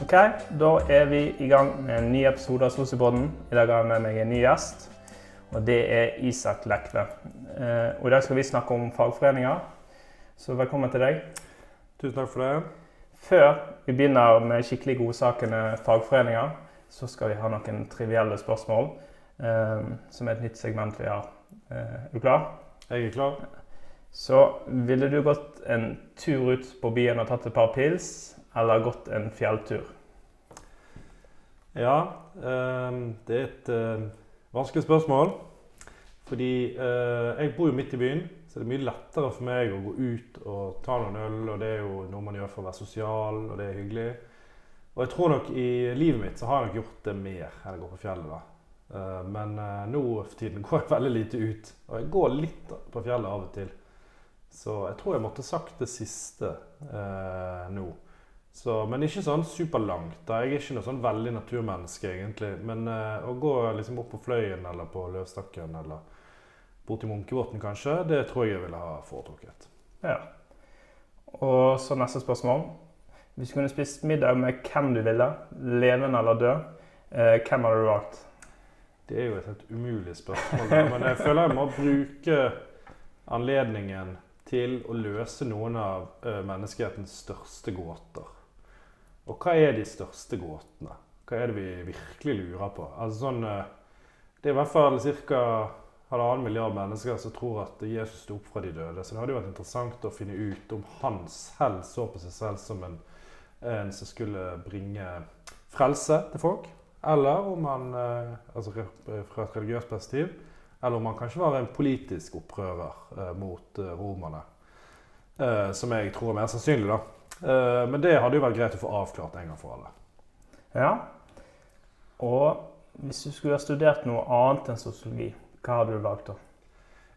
Ok, Da er vi i gang med en ny episode av Sosiopodden. I dag har jeg med meg en ny gjest, og det er Isak Lekve. Eh, og I dag skal vi snakke om fagforeninger, så velkommen til deg. Tusen takk for det. Før vi begynner med skikkelig godsakene fagforeninger, så skal vi ha noen trivielle spørsmål, eh, som er et nytt segment vi har. Eh, er du klar? Jeg er klar. Så ville du gått en tur ut på byen og tatt et par pils, eller gått en fjelltur? Ja, eh, det er et eh, vanskelig spørsmål. Fordi eh, jeg bor jo midt i byen, så det er mye lettere for meg å gå ut og ta noen øl. Og det er jo noe man gjør for å være sosial, og det er hyggelig. Og jeg tror nok i livet mitt så har jeg nok gjort det mer enn å gå på fjellet. da. Eh, men nå for tiden går jeg veldig lite ut. Og jeg går litt på fjellet av og til. Så jeg tror jeg måtte sagt det siste eh, nå. Så, men ikke sånn superlangt. da. Jeg er ikke noe sånn veldig naturmenneske, egentlig. Men eh, å gå liksom opp på Fløyen eller på Løvstakken eller bort til Munkebotn, kanskje, det tror jeg jeg ville ha foretrukket. Ja. Og så neste spørsmål. Hvis du kunne spist middag med hvem du ville, levende eller død, eh, hvem hadde du valgt? Det er jo et helt umulig spørsmål, da. men jeg føler jeg må bruke anledningen til å løse noen av eh, menneskehetens største gåter. Og hva er de største gåtene? Hva er det vi virkelig lurer på? Altså sånn, eh, det er i hvert fall ca. halvannen milliard mennesker som tror at Jesus sto opp fra de døde. Så det hadde jo vært interessant å finne ut om han selv så på seg selv som en, en som skulle bringe frelse til folk. Eller om han, eh, altså fra et religiøst perspektiv, eller om han kanskje var en politisk opprører eh, mot romerne. Som jeg tror er mer sannsynlig, da. Eh, men det hadde jo vært greit å få avklart en gang for alle. Ja. Og hvis du skulle ha studert noe annet enn sosiologi, hva hadde du valgt da?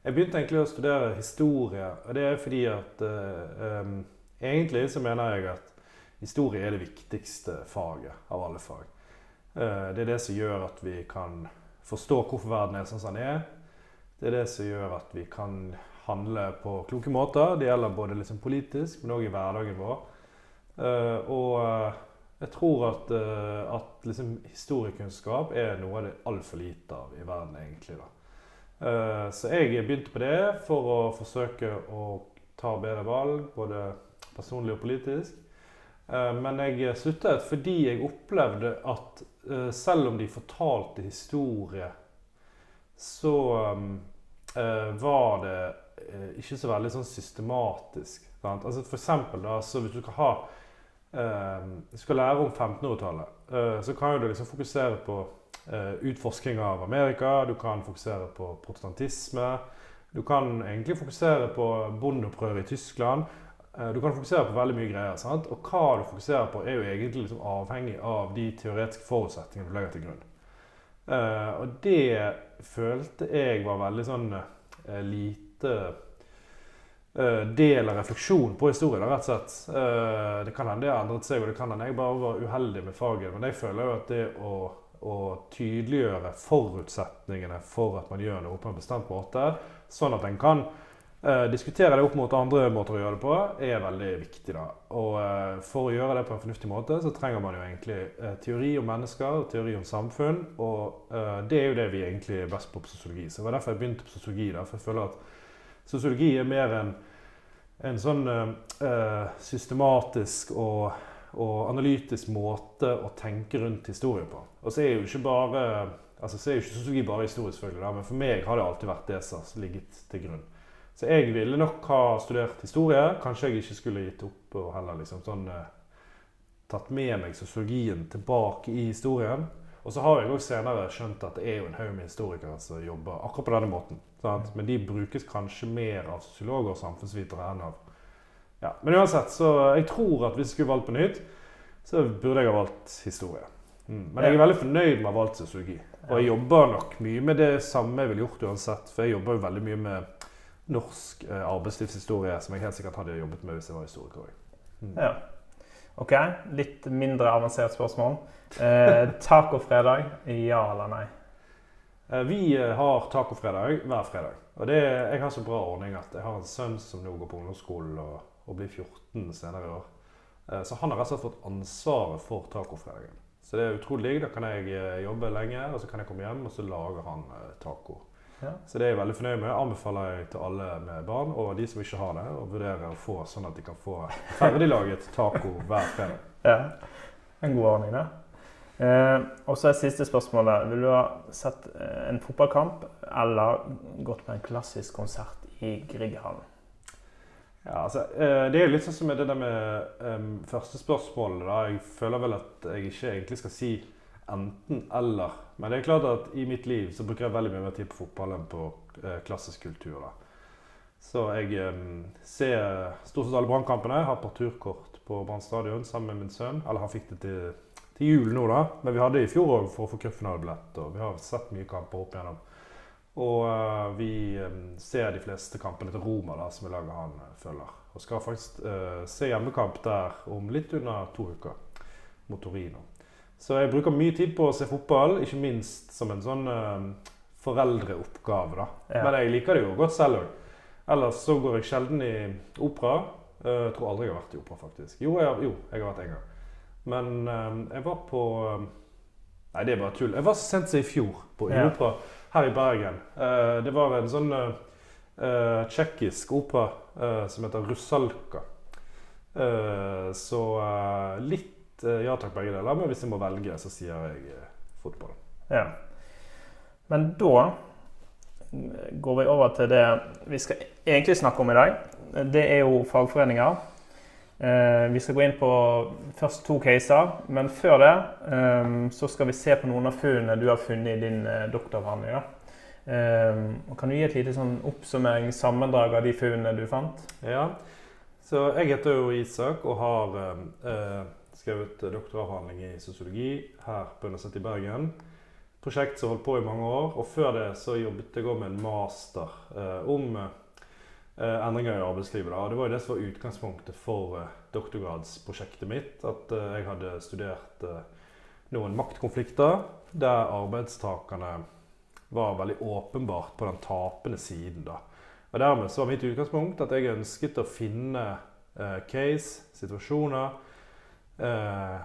Jeg begynte egentlig å studere historie, og det er fordi at uh, um, Egentlig så mener jeg at historie er det viktigste faget av alle fag. Uh, det er det som gjør at vi kan forstå hvorfor verden er sånn som den er. Det er det som gjør at vi kan handle på kloke måter. Det gjelder både liksom politisk, men òg i hverdagen vår. Eh, og eh, jeg tror at, eh, at liksom historiekunnskap er noe av det altfor lite av i verden, egentlig. da. Så jeg begynte på det for å forsøke å ta bedre valg, både personlig og politisk. Men jeg sluttet fordi jeg opplevde at selv om de fortalte historie, så var det ikke så veldig sånn systematisk. Sant? Altså for eksempel da, så hvis du skal ha skal lære om 1500-tallet, eh, så kan du liksom fokusere på eh, utforsking av Amerika, du kan fokusere på protestantisme, du kan egentlig fokusere på bondeopprøret i Tyskland. Eh, Du kan fokusere på veldig mye greier. sant? Og hva du fokuserer på, er jo egentlig liksom avhengig av de teoretiske forutsetningene du legger til grunn. Og det følte jeg var veldig sånn lite del av refleksjon på historien. rett og slett. Eh, det kan hende har endret seg, og det kan hende jeg bare var uheldig med faget. Men jeg føler jo at det å, å tydeliggjøre forutsetningene for at man gjør noe på en bestemt måte, sånn at en kan eh, diskutere det opp mot andre måter å gjøre det på, er veldig viktig. da. Og eh, For å gjøre det på en fornuftig måte, så trenger man jo egentlig eh, teori om mennesker, teori om samfunn. Og eh, det er jo det vi egentlig er best på på sosiologi. Så det var derfor jeg begynte på sosiologi. da, For jeg føler at sosiologi er mer en, en sånn eh, systematisk og, og analytisk måte å tenke rundt historie på. Og så er jo ikke bare altså så er jo ikke sosiologi bare historie, selvfølgelig, da, men for meg har det alltid vært det som har ligget til grunn. Så jeg ville nok ha studert historie. Kanskje jeg ikke skulle gitt opp og heller liksom sånn uh, tatt med meg sosiologien tilbake i historien. Og så har jeg også senere skjønt at det er jo en haug med historikere som jobber akkurat på denne måten. Sant? Men de brukes kanskje mer av sosiologer og samfunnsvitere enn av ja. Men uansett, så jeg tror at hvis jeg skulle valgt på nytt, så burde jeg ha valgt historie. Mm. Men jeg er veldig fornøyd med å ha valgt sosiologi. Og jeg jobber nok mye med det samme jeg ville gjort uansett. For jeg jobber jo veldig mye med norsk eh, arbeidslivshistorie, som jeg helt sikkert hadde jobbet med hvis jeg var historiker. Mm. Ja. Ok, litt mindre avansert spørsmål. Eh, tacofredag, ja eller nei? Eh, Vi eh, har tacofredag hver fredag. Og det, jeg har så bra ordning at jeg har en sønn som nå går på ungdomsskolen og, og blir 14 senere i år. Eh, så han har rett og slett fått ansvaret for tacofredagen. Så det er utrolig digg. Da kan jeg jobbe lenge, og så kan jeg komme hjem, og så lager han taco. Ja. Så det er jeg veldig fornøyd med. Anbefaler jeg til alle med barn, og de som ikke har det, å vurdere å få sånn at de kan få ferdiglaget taco hver fredag. Ja, en god ordning, det. Eh, og så er siste spørsmålet. Vil du ha sett eh, en fotballkamp eller gått på en klassisk konsert i Grieghallen? Ja, altså, eh, Det er litt sånn som det der med um, første spørsmålet. da. Jeg føler vel at jeg ikke egentlig skal si enten-eller. Men det er klart at i mitt liv så bruker jeg veldig mye mer tid på fotball enn på uh, klassisk kultur. da. Så jeg um, ser stort sett alle Brannkampene. Har parturkort på Brann stadion sammen med min sønn. Eller han fikk det til, til jul nå, da. Men vi hadde i fjor òg for å få cupfinalebillett. Og vi har sett mye kamper opp igjennom. Og uh, vi um, ser de fleste kampene til Roma, da, som vi laget han uh, følger. Og skal faktisk uh, se hjemmekamp der om litt under to uker, mot Torino. Så jeg bruker mye tid på å se fotball, ikke minst som en sånn foreldreoppgave. da. Ja. Men jeg liker det jo godt selv òg. Ellers så går jeg sjelden i opera. Jeg tror aldri jeg har vært i opera, faktisk. Jo, jeg jo, jeg har vært en gang. Men jeg var på Nei, det er bare tull. Jeg var sent som i fjor på en Ja. opera her i Bergen. Eh, det var en sånn uh, tsjekkisk opera uh, som heter Russalka. Uh, så uh, litt ja takk, begge deler. Men hvis jeg må velge, så sier jeg fotball. Ja. Men da går vi over til det vi skal egentlig snakke om i dag. Det er jo fagforeninger. Eh, vi skal gå inn på først to caser, men før det eh, så skal vi se på noen av funnene du har funnet i din eh, doktoravhandling. kan du gi et lite sånn oppsummering, sammendrag av de funnene du fant? Ja, så jeg heter jo Isak og har skrevet doktoravhandling i sosiologi her på Universitetet i Bergen. Prosjekt som holdt på i mange år, og før det så jobbet jeg òg med en master om endringer i arbeidslivet. Da. Og det var jo det som var utgangspunktet for eh, doktorgradsprosjektet mitt. At eh, jeg hadde studert eh, noen maktkonflikter der arbeidstakerne var veldig åpenbart på den tapende siden. da. Og Dermed så var mitt utgangspunkt at jeg ønsket å finne eh, case, situasjoner, eh,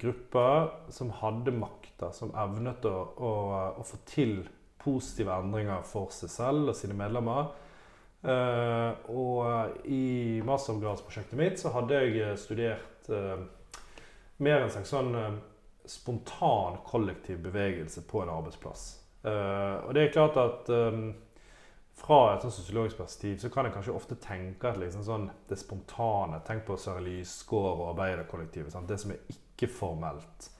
grupper som hadde makta, som evnet å, å, å få til positive endringer for seg selv og sine medlemmer. Eh, og i mastergradsprosjektet mitt så hadde jeg studert eh, mer en slags sånn eh, spontan kollektiv bevegelse på en arbeidsplass. Eh, og det er klart at eh, fra et sånn sosiologisk perspektiv så kan jeg kanskje ofte tenke at liksom sånn, det spontane Tenk på Søren Lysgård og arbeiderkollektivet. Sant? Det som er ikke-formelt,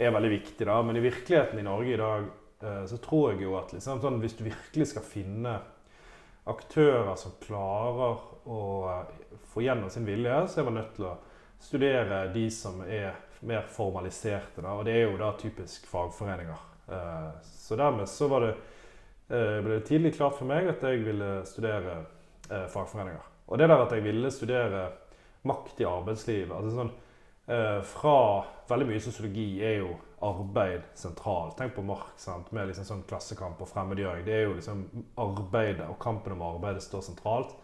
er veldig viktig. da, Men i virkeligheten i Norge i dag eh, så tror jeg jo at liksom, sånn, hvis du virkelig skal finne aktører som klarer å eh, få gjennom sin vilje, så er man nødt til å studere de som er mer formaliserte. Da, og det er jo da typisk fagforeninger. Eh, så dermed så det eh, ble det tidlig klart for meg at jeg ville studere fagforeninger. Og det der at jeg ville studere makt i arbeidslivet altså sånn, Fra veldig mye sosiologi er jo arbeid sentralt. Tenk på Marx sant? med liksom sånn klassekamp og fremmedgjøring. Det er jo liksom arbeidet og kampen om arbeidet står sentralt.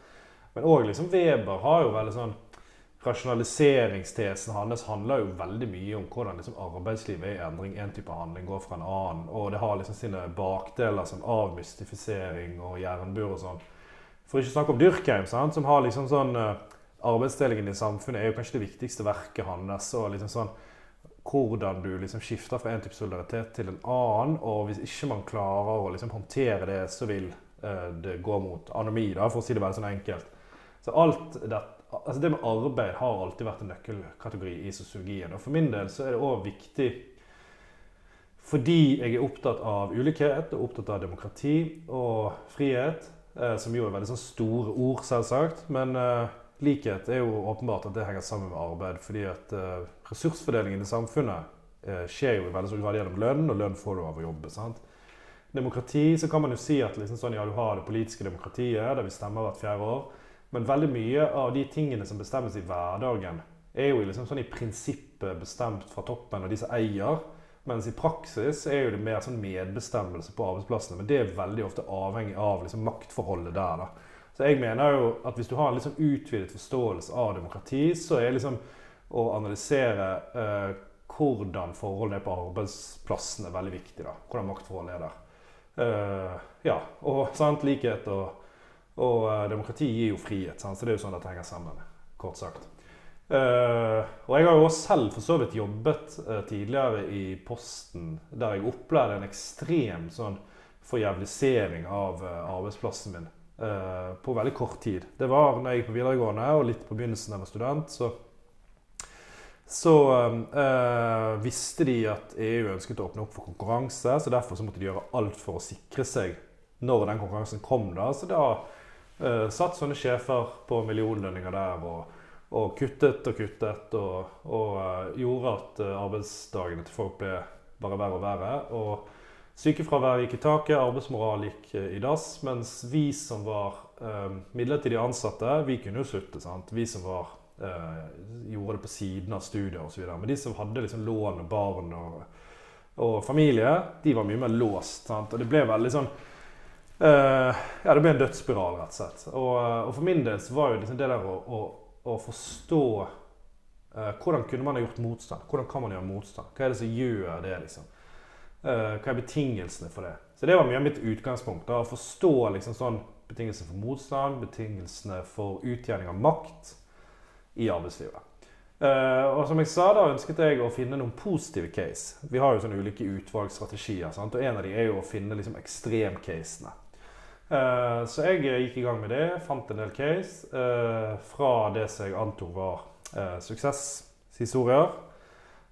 Men òg liksom Weber har jo veldig sånn Rasjonaliseringstesen hans handler jo veldig mye om hvordan liksom arbeidslivet er i endring. En type handling går fra en annen. Og det har liksom sine bakdeler som avmystifisering og jernbur og sånn. For ikke å snakke om Durkheim, sant? som har liksom sånn uh, Arbeidsdelingen i samfunnet er jo kanskje det viktigste verket hans. og liksom sånn hvordan du liksom skifter fra en type solidaritet til en annen. Og hvis ikke man klarer å liksom håndtere det, så vil uh, det gå mot anomi, da, for å si det veldig sånn enkelt. Så alt det, altså det med arbeid har alltid vært en nøkkelkategori i sosiologien. Og for min del så er det òg viktig fordi jeg er opptatt av ulikhet og opptatt av demokrati og frihet, eh, som jo er veldig sånn store ord, selvsagt. Men eh, likhet er jo åpenbart at det henger sammen med arbeid. Fordi at uh, ressursfordelingen i samfunnet uh, skjer jo i veldig stor grad gjennom lønn, og lønn får du av å jobbe. sant? Demokrati, så kan man jo si at liksom sånn, ja, du har det politiske demokratiet, der vi stemmer hvert fjerde år. Men veldig mye av de tingene som bestemmes i hverdagen, er jo liksom sånn i prinsippet bestemt fra toppen og de som eier. Mens i praksis er jo det mer sånn medbestemmelse på arbeidsplassene. Men det er veldig ofte avhengig av liksom maktforholdet der. da. Så jeg mener jo at hvis du har en liksom utvidet forståelse av demokrati, så er liksom å analysere eh, hvordan forholdene er på arbeidsplassen er veldig viktig. da. Hvordan maktforholdene er der. Eh, ja, og sant, likhet og, og eh, demokrati gir jo frihet, sant? så det er jo sånn dette henger sammen. Kort sagt. Eh, og jeg har jo også selv for så vidt jobbet eh, tidligere i Posten, der jeg opplevde en ekstrem sånn forjævlisering av eh, arbeidsplassen min på veldig kort tid. Det var når jeg gikk på videregående og litt på begynnelsen da jeg var student. så så øh, visste de at EU ønsket å åpne opp for konkurranse, så derfor så måtte de gjøre alt for å sikre seg når den konkurransen kom. da. Så da øh, satt sånne sjefer på millionlønninger der og, og kuttet og kuttet, og, og øh, gjorde at arbeidsdagene til folk ble bare verre og verre. Og sykefraværet gikk i taket, arbeidsmoral gikk i dass, mens vi som var midlertidig ansatte, vi kunne jo slutte. sant? Vi som var eh, gjorde det på siden av studier osv. Men de som hadde liksom lån og barn og, og, familie, de var mye mer låst. Sant? Og det ble veldig sånn eh, Ja, det ble en dødsspiral, rett og slett. Og, eh, og for min del så var jo liksom det der å, å, å forstå eh, Hvordan kunne man ha gjort motstand? Hvordan kan man gjøre motstand? Hva er det som gjør det, liksom? Eh, hva er betingelsene for det? Så det var mye av mitt utgangspunkt. da, Å forstå liksom sånn betingelsene for motstand, betingelsene for utjevning av makt i arbeidslivet. Uh, og som jeg sa, da ønsket jeg å finne noen positive case. Vi har jo sånne ulike utvalgsstrategier. Sant? Og en av de er jo å finne liksom ekstremcasene. Uh, så jeg gikk i gang med det. Fant en del case uh, fra det som jeg antok var suksesshistorier.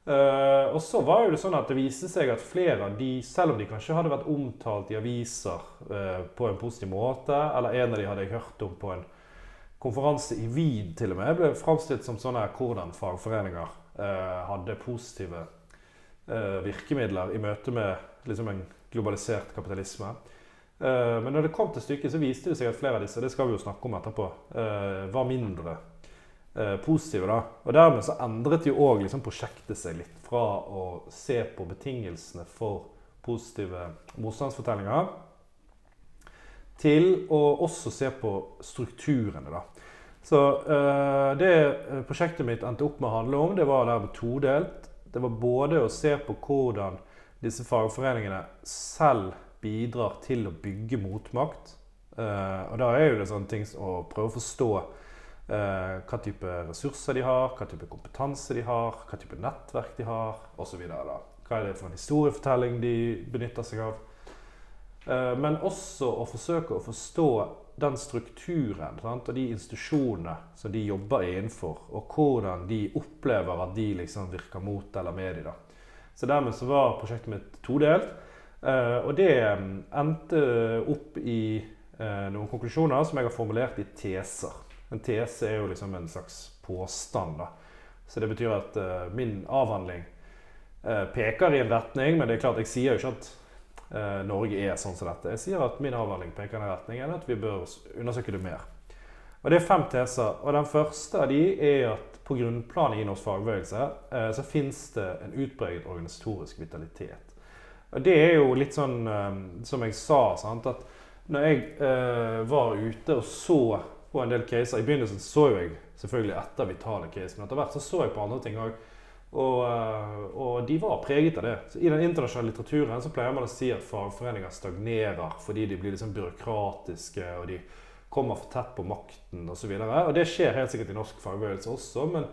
Og så var jo det sånn at det viste seg at flere av de, selv om de kanskje hadde vært omtalt i aviser på en positiv måte, eller en av de hadde jeg hørt om på en konferanse i Wien til og med ble framstilt som sånne hvordan fagforeninger uh, hadde positive virkemidler i møte med liksom, en globalisert kapitalisme. Men når det kom til stykket, så viste det seg at flere av disse det skal vi jo snakke om etterpå, var mindre positive. da. Og Dermed så endret jo òg liksom, prosjektet seg litt fra å se på betingelsene for positive motstandsfortellinger til å også se på strukturene. da. Så uh, Det eh, prosjektet mitt endte opp med å handle om, det var dermed todelt. Det var både å se på hvordan disse fagforeningene selv bidrar til å bygge motmakt. Uh, og da er jo det sånne ting å prøve å forstå hva type ressurser de har, hva type kompetanse de har, hva type nettverk de har osv. Hva er det for en historiefortelling de benytter seg av. Uh, men også å forsøke å forstå den strukturen sant, og de institusjonene som de jobber innenfor, og hvordan de opplever at de liksom virker mot eller med dem. Så dermed så var prosjektet mitt todelt. Eh, og det mm, endte opp i eh, noen konklusjoner som jeg har formulert i teser. En tese er jo liksom en slags påstand. da. Så det betyr at uh, min avhandling uh, peker i en retning, men det er klart jeg sier jo ikke at uh, Norge er sånn som dette. Jeg sier at min avhandling peker i en retning, eller at vi bør undersøke det mer. Og Det er fem teser. og Den første av de er at på grunnplanet i norsk fagbevegelse så finnes det en utpreget organisatorisk vitalitet. Og Det er jo litt sånn som jeg sa, sant, at når jeg var ute og så på en del caser I begynnelsen så jeg selvfølgelig etter vitale caser, men etter hvert så så jeg på andre ting òg. Og, eh, og, de var preget av det. Så I den internasjonale litteraturen så pleier man å si at fagforeninger stagnerer fordi de blir liksom byråkratiske og de kommer for tett på makten osv. Og, så og det skjer helt sikkert i norsk fagbevegelse også, men,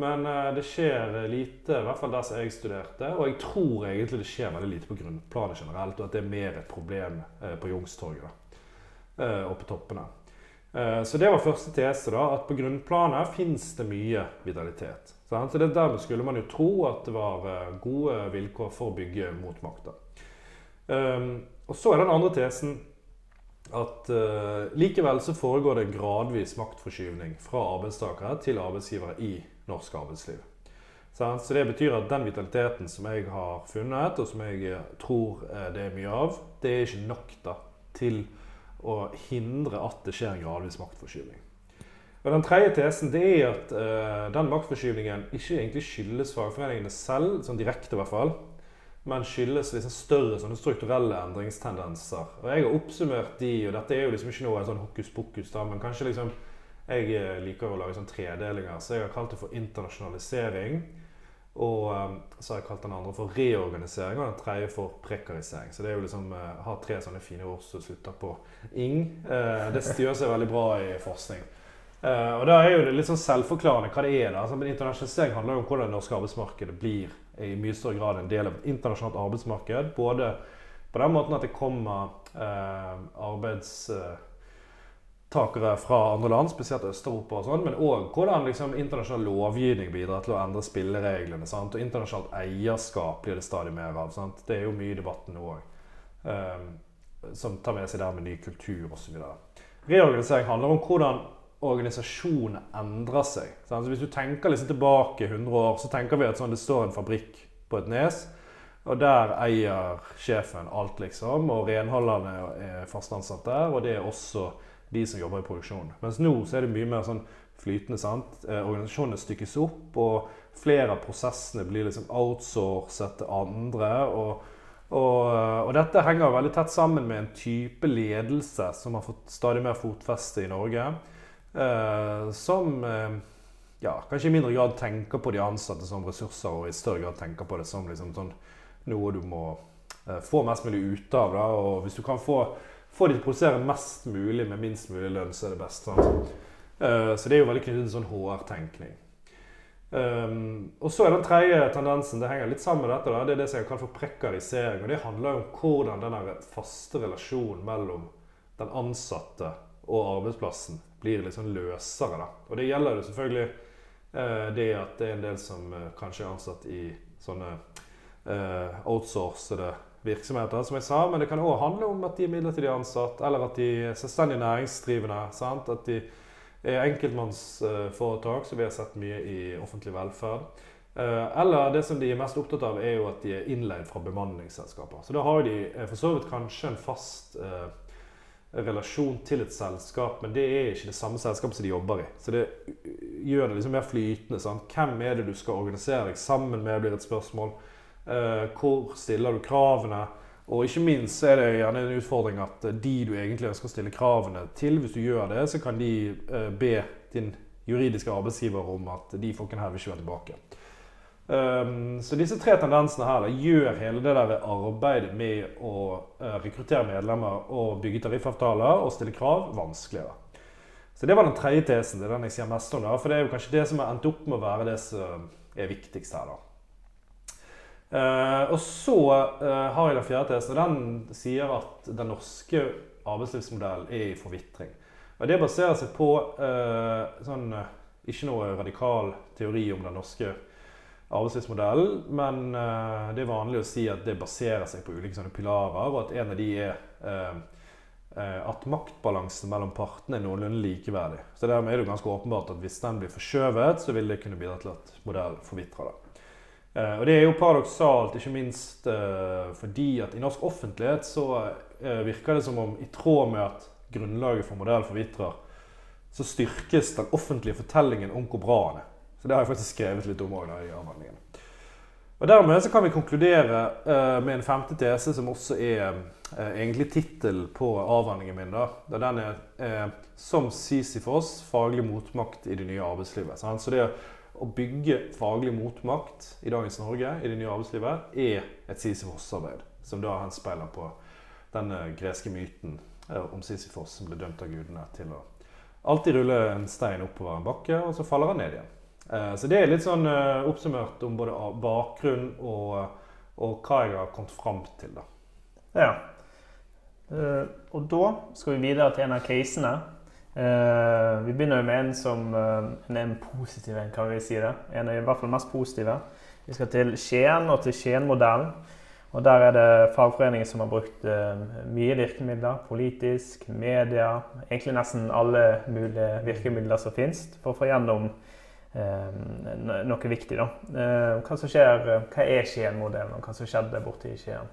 men, eh, det skjer lite, i hvert fall der som jeg studerte. Og jeg tror egentlig det skjer veldig lite på grunnplanet generelt, og at det er mer et problem eh, på Youngstorget og på toppene. Så det var første tese, da, at på grunnplanet fins det mye vitalitet. Så det Dermed skulle man jo tro at det var eh, gode vilkår for å bygge motmakta. Um, og så er den andre tesen at uh, likevel så foregår det gradvis maktforskyvning fra arbeidstakere til arbeidsgivere i norsk arbeidsliv. Så det betyr at den vitaliteten som jeg har funnet, og som jeg eh, tror det er mye av, det er ikke nok da, til å hindre at det skjer en gradvis maktforskyvning. Og Den tredje tesen det er at uh, den maktforskyvningen ikke egentlig skyldes fagforeningene selv, sånn direkte i hvert fall, men skyldes liksom større sånne strukturelle endringstendenser. Og Jeg har oppsummert de, og dette er jo liksom ikke noe sånn hokus pokus, da, men kanskje liksom Jeg eh, liker å lage sånn tredelinger, så jeg har kalt det for internasjonalisering. Og um, så har jeg kalt den andre for reorganisering, og den tredje for prekarisering. Så det er jo liksom jeg har tre sånne fine ord som slutter på ing. Uh, det styrer seg veldig bra i forskning. Uh, og da er jo det litt sånn selvforklarende hva det er. da. Altså, men internasjonalisering handler jo om hvordan det norske arbeidsmarkedet blir i mye større grad en del av et internasjonalt arbeidsmarked. Både på den måten at det kommer arbeids takere fra andre land, spesielt Øst-Europa, og sånn, men òg hvordan liksom, internasjonal lovgivning bidrar til å endre spillereglene. Sant? Og internasjonalt eierskap blir det stadig mer av. Sant? Det er jo mye i debatten nå òg. Um, ehm, som tar med seg det med ny kultur osv. Reorganisering handler om hvordan organisasjonen endrer seg. Sant? Så hvis du tenker liksom tilbake 100 år, så tenker vi at sånn, det står en fabrikk på et nes. Og der eier sjefen alt, liksom. Og renholderne er fast ansatt der. Og det er også de som jobber i produksjon. Mens nå så er det mye mer sånn flytende. sant? Eh, organisasjonene stykkes opp, og flere av prosessene blir liksom outsourcet til andre. og og, og, dette henger veldig tett sammen med en type ledelse som har fått stadig mer fotfeste i Norge. Eh, som eh, ja, kanskje i mindre grad tenker på de ansatte som ressurser, og i større grad tenker på det som liksom, sånn, noe du må eh, få mest mulig ut av. Da. Og hvis du kan få få de til å produsere mest mulig med minst mulig lønn, så er det best. Sant? Uh, så det er jo veldig knyttet til sånn HR-tenkning. Um, og så er den tredje tendensen, det henger litt sammen med dette, da, det er det som jeg kaller for prekarisering. og Det handler jo om hvordan den faste relasjonen mellom den ansatte og arbeidsplassen blir litt sånn løsere. Da. Og det gjelder jo selvfølgelig uh, det at det er en del som uh, kanskje er ansatt i sånne outsourcede virksomheter, som jeg sa, men det kan òg handle om at de er midlertidig ansatt, eller at de er selvstendig næringsdrivende. Sant? At de er enkeltmannsforetak, som vi har sett mye i offentlig velferd. Eh, eller det som de er mest opptatt av, er jo at de er innleid fra bemanningsselskaper. Så da har de eh, for så vidt kanskje en fast eh, relasjon til et selskap, men det er ikke det samme selskapet som de jobber i. Så det gjør det liksom mer flytende. Sant? Hvem er det du skal organisere deg sammen med, blir et spørsmål. Eh, hvor stiller du kravene? Og ikke minst er det gjerne en utfordring at de du egentlig ønsker å stille kravene til, hvis du gjør det, så kan de eh, be din juridiske arbeidsgiver om at de folkene her vil ikke være tilbake. Um, så disse tre tendensene her da, gjør hele det der arbeidet med å uh, rekruttere medlemmer og bygge tariffavtaler og stille krav vanskeligere. Så det var den tredje tesen. Det er den jeg sier mest om. Da, for det er jo kanskje det som har endt opp med å være det som er viktigst her. da. Uh, og så uh, har jeg den fjerde tesen. Den sier at den norske arbeidslivsmodellen er i forvitring. Og Det baserer seg på uh, sånn, ikke noe radikal teori om den norske arbeidslivsmodellen, men det er vanlig å si at det baserer seg på ulike sånne pilarer, og at en av de er at maktbalansen mellom partene er noenlunde likeverdig. Så Dermed er det ganske åpenbart at hvis den blir forskjøvet, så vil det kunne bidra til at modellen forvitrer. Da. Eh, og det er jo paradoksalt, ikke minst eh, fordi at i norsk offentlighet så eh, virker det som om i tråd med at grunnlaget for modell forvitrer, så styrkes den offentlige fortellingen om hvor bra han er. Så det har jeg faktisk skrevet litt om òg i avhandlingen. Og Dermed så kan vi konkludere med en femte tese, som også er egentlig tittelen på avhandlingen min. da, Den er 'Som Sisyfos faglig motmakt i det nye arbeidslivet'. Så det å bygge faglig motmakt i dagens Norge, i det nye arbeidslivet, er et Sisyfos-arbeid. Som da henspeiler på denne greske myten eh, om Sisyfos som ble dømt av gudene til å alltid rulle en stein oppover en bakke, og så faller han ned igjen. Eh, så det er litt sånn eh, oppsummert om både bakgrunn og, og hva jeg har kommet fram til. da. Ja. Og da skal vi videre til en av casene Uh, vi begynner med en som uh, en positiv en, kan vi si det. En av i hvert fall mest positive. Vi skal til Skien og til Skien-modellen. Og Der er det fagforeninger som har brukt uh, mye virkemidler. Politisk, media, egentlig nesten alle mulige virkemidler som finnes for å få gjennom noe viktig. Da. hva, som skjer, hva er Skien-modellen, og hva som skjedde borte i Skien?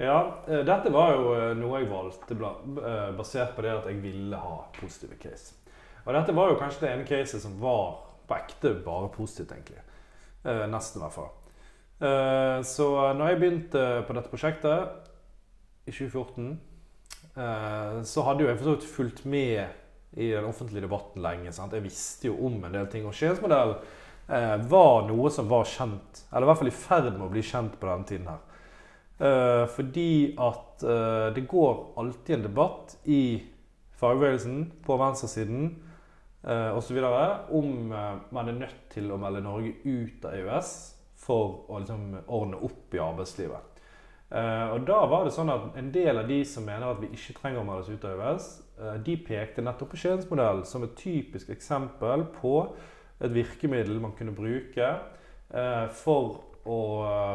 Ja, eh, dette var jo eh, noe jeg valgte eh, basert på det at jeg ville ha positive case. Og dette var jo kanskje det ene caset som var på ekte bare positivt, egentlig. Nesten, i hvert fall. Så når jeg begynte på dette prosjektet i 2014, så hadde jo jeg for fulgt med i den offentlige debatten lenge. Sant? Jeg visste jo om en del ting. Og Skiens modell var noe som var kjent, eller i hvert fall i ferd med å bli kjent på denne tiden her. Eh, fordi at eh, det går alltid en debatt i fagbevegelsen, på venstresiden uh, osv. om eh, man er nødt til å melde Norge ut av EØS for å liksom, ordne opp i arbeidslivet. Og da var det sånn at En del av de som mener at vi ikke trenger å melde oss ut av EØS, de pekte nettopp på Skiensmodellen som et typisk eksempel på et virkemiddel man kunne bruke for å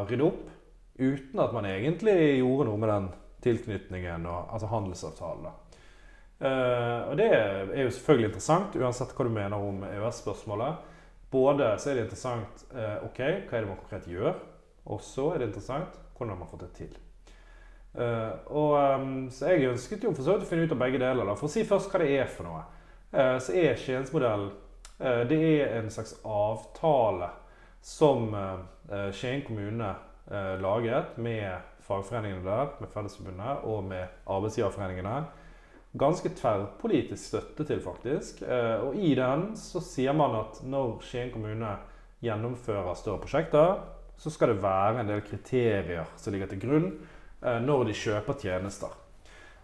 rydde opp, uten at man egentlig gjorde noe med den tilknytningen, og, altså handelsavtalen. og det er jo selvfølgelig interessant, uansett hva du mener om EØS-spørsmålet. Både så er det interessant ok, hva er det man konkret gjør, og så er det interessant hvordan man fått det til? Uh, og, um, så jeg ønsket jo for så vidt å finne ut av begge deler. Da. For å si først hva det er for noe. Uh, så er Skiensmodellen uh, det er en slags avtale som Skien kommune laget med fagforeningene der, med Fellesforbundet og med arbeidsgiverforeningene. Ganske tverrpolitisk støtte til, faktisk. og i den så sier man at når Skien kommune gjennomfører større prosjekter, så skal det være en del kriterier som ligger til grunn eh, når de kjøper tjenester.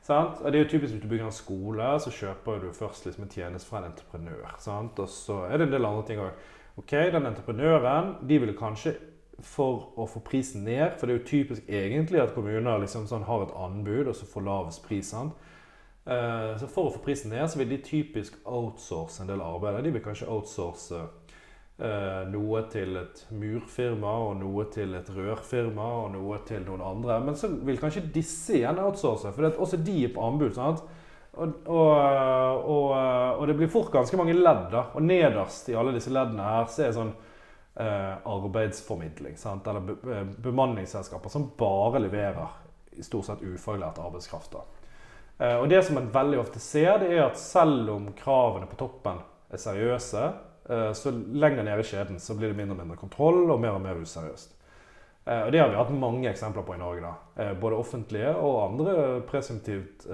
Sant? Det er jo typisk Hvis du bygger en skole, så kjøper du først liksom en tjeneste fra en entreprenør. Sant? Og så er det en del andre ting òg. Ok, Den entreprenøren de ville kanskje for å få prisen ned For det er jo typisk egentlig at kommuner liksom sånn har et anbud og så får lavest pris. sant? Eh, så For å få prisen ned så vil de typisk outsource en del arbeid. De vil kanskje outsource Eh, noe til et murfirma, og noe til et rørfirma, og noe til noen andre. Men så vil kanskje disse igjen outsource, for også de er på anbud. sant? Og, og, og, og, det blir fort ganske mange ledd. da, Og nederst i alle disse leddene her så er det sånn arbeidsformidling. sant? Eller be, be, bemanningsselskaper som bare leverer i stort sett ufaglært arbeidskraft. da. Eh, og det som man veldig ofte ser, det er at selv om kravene på toppen er seriøse, Eh, så lenger ned i kjeden så blir det mindre og mindre kontroll og mer og mer useriøst. Eh, og Det har vi hatt mange eksempler på i Norge. da. Eh, både offentlige og andre presumptivt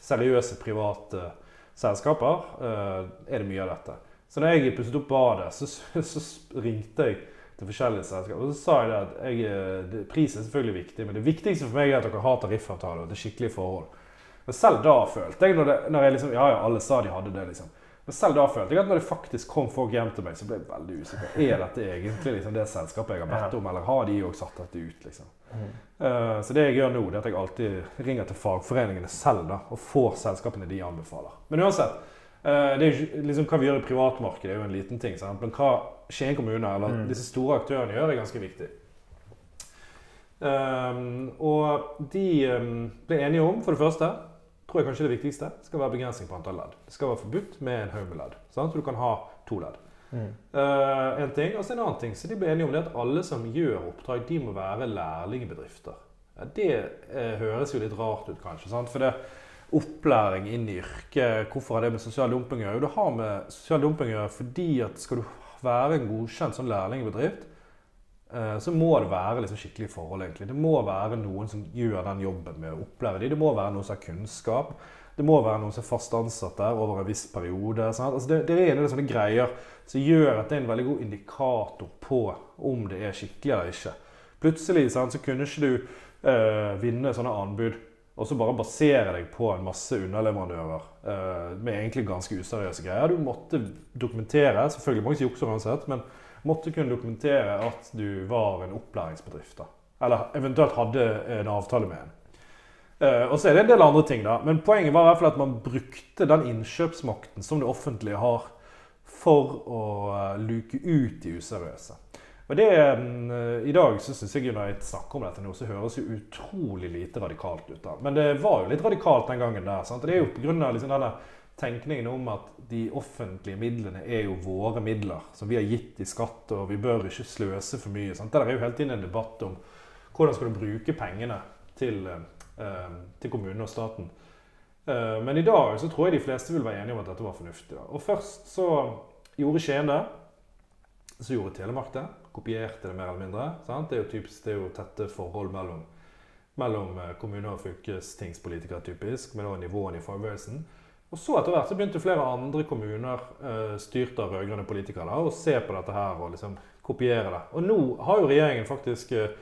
seriøse private selskaper er det mye av dette. Så når jeg pusset opp badet, så, så ringte jeg til forskjellige selskaper. Og så sa jeg at jeg, det, pris er selvfølgelig viktig, men det viktigste for meg er at dere har tariffavtale og et skikkelig skikkelige forhold. Men selv da følte jeg, når, det, når jeg liksom, ja, ja, alle sa de hadde det, liksom. Men selv da følte jeg at når det faktisk kom folk hjem til meg, så ble jeg veldig usikker. Er dette egentlig liksom, det selskapet jeg har bedt om, eller har de òg satt dette ut? liksom? Mm. Uh, så det jeg gjør nå, det er at jeg alltid ringer til fagforeningene selv da, og får selskapene de anbefaler. Men uansett, det er jo, liksom, hva vi gjør i privatmarkedet, er jo en liten ting. Sant? Men hva Skien kommune eller mm. disse store aktørene gjør, er ganske viktig. Um, og de um, ble enige om, for det første tror jeg kanskje det viktigste skal være begrensning på antall ledd. Det skal være forbudt med en haug med ledd. Sant? Så du kan ha to ledd. Mm. Uh, en ting, og så en annen ting, så De ble enige om det at alle som gjør oppdrag, de må være lærlingbedrifter. Ja, det uh, høres jo litt rart ut, kanskje. Sant? For det opplæring inn i yrket, hvorfor har det med sosial dumping å gjøre? Det har med sosial dumping å gjøre fordi at skal du være en godkjent sånn lærlingbedrift, Eh, så må det være liksom skikkelige forhold. egentlig. Det må være noen som gjør den jobben med å opplære dem. Det må være noen som har kunnskap. Det må være noen som er fast ansatt der over en viss periode. Altså det, det, er en del sånne greier som gjør at det er en veldig god indikator på om det er skikkelig eller ikke. Plutselig sant, så kunne ikke du øh, vinne sånne anbud og så bare basere deg på en masse underleverandører uh, med egentlig ganske useriøse greier. Du måtte dokumentere. Selvfølgelig mange jukser uansett, men måtte kunne dokumentere at du var en opplæringsbedrift. da. Eller eventuelt hadde en avtale med en. Uh, og så er det en del andre ting, da. Men poenget var i hvert fall at man brukte den innkjøpsmakten som det offentlige har, for å uh, luke ut de useriøse. Og det, um, I dag så syns jeg når jeg snakker om dette nå, så høres jo utrolig lite radikalt ut. da. Men det var jo litt radikalt den gangen der. sant? Og det er jo pga. Liksom denne tenkningen om at de offentlige midlene er jo våre midler, som vi har gitt i skatt, og vi bør ikke sløse for mye. Sant? Der er jo hele tiden en debatt om hvordan skal du bruke pengene til, eh, til kommunen og staten. Eh, men i dag så tror jeg de fleste vil være enige om at dette var fornuftig. Da. Og først så gjorde Skien det. Så gjorde Telemark det. Kopierte det mer eller mindre. Sant? Det er jo typisk, det er jo tette forhold mellom, mellom eh, kommuner og fylkestingspolitikere, typisk, med nivåene i fagbevegelsen. Og så etter hvert så begynte flere andre kommuner eh, styrt av rød-grønne politikere da, å se på dette her og liksom kopiere det. Og nå har jo regjeringen faktisk eh,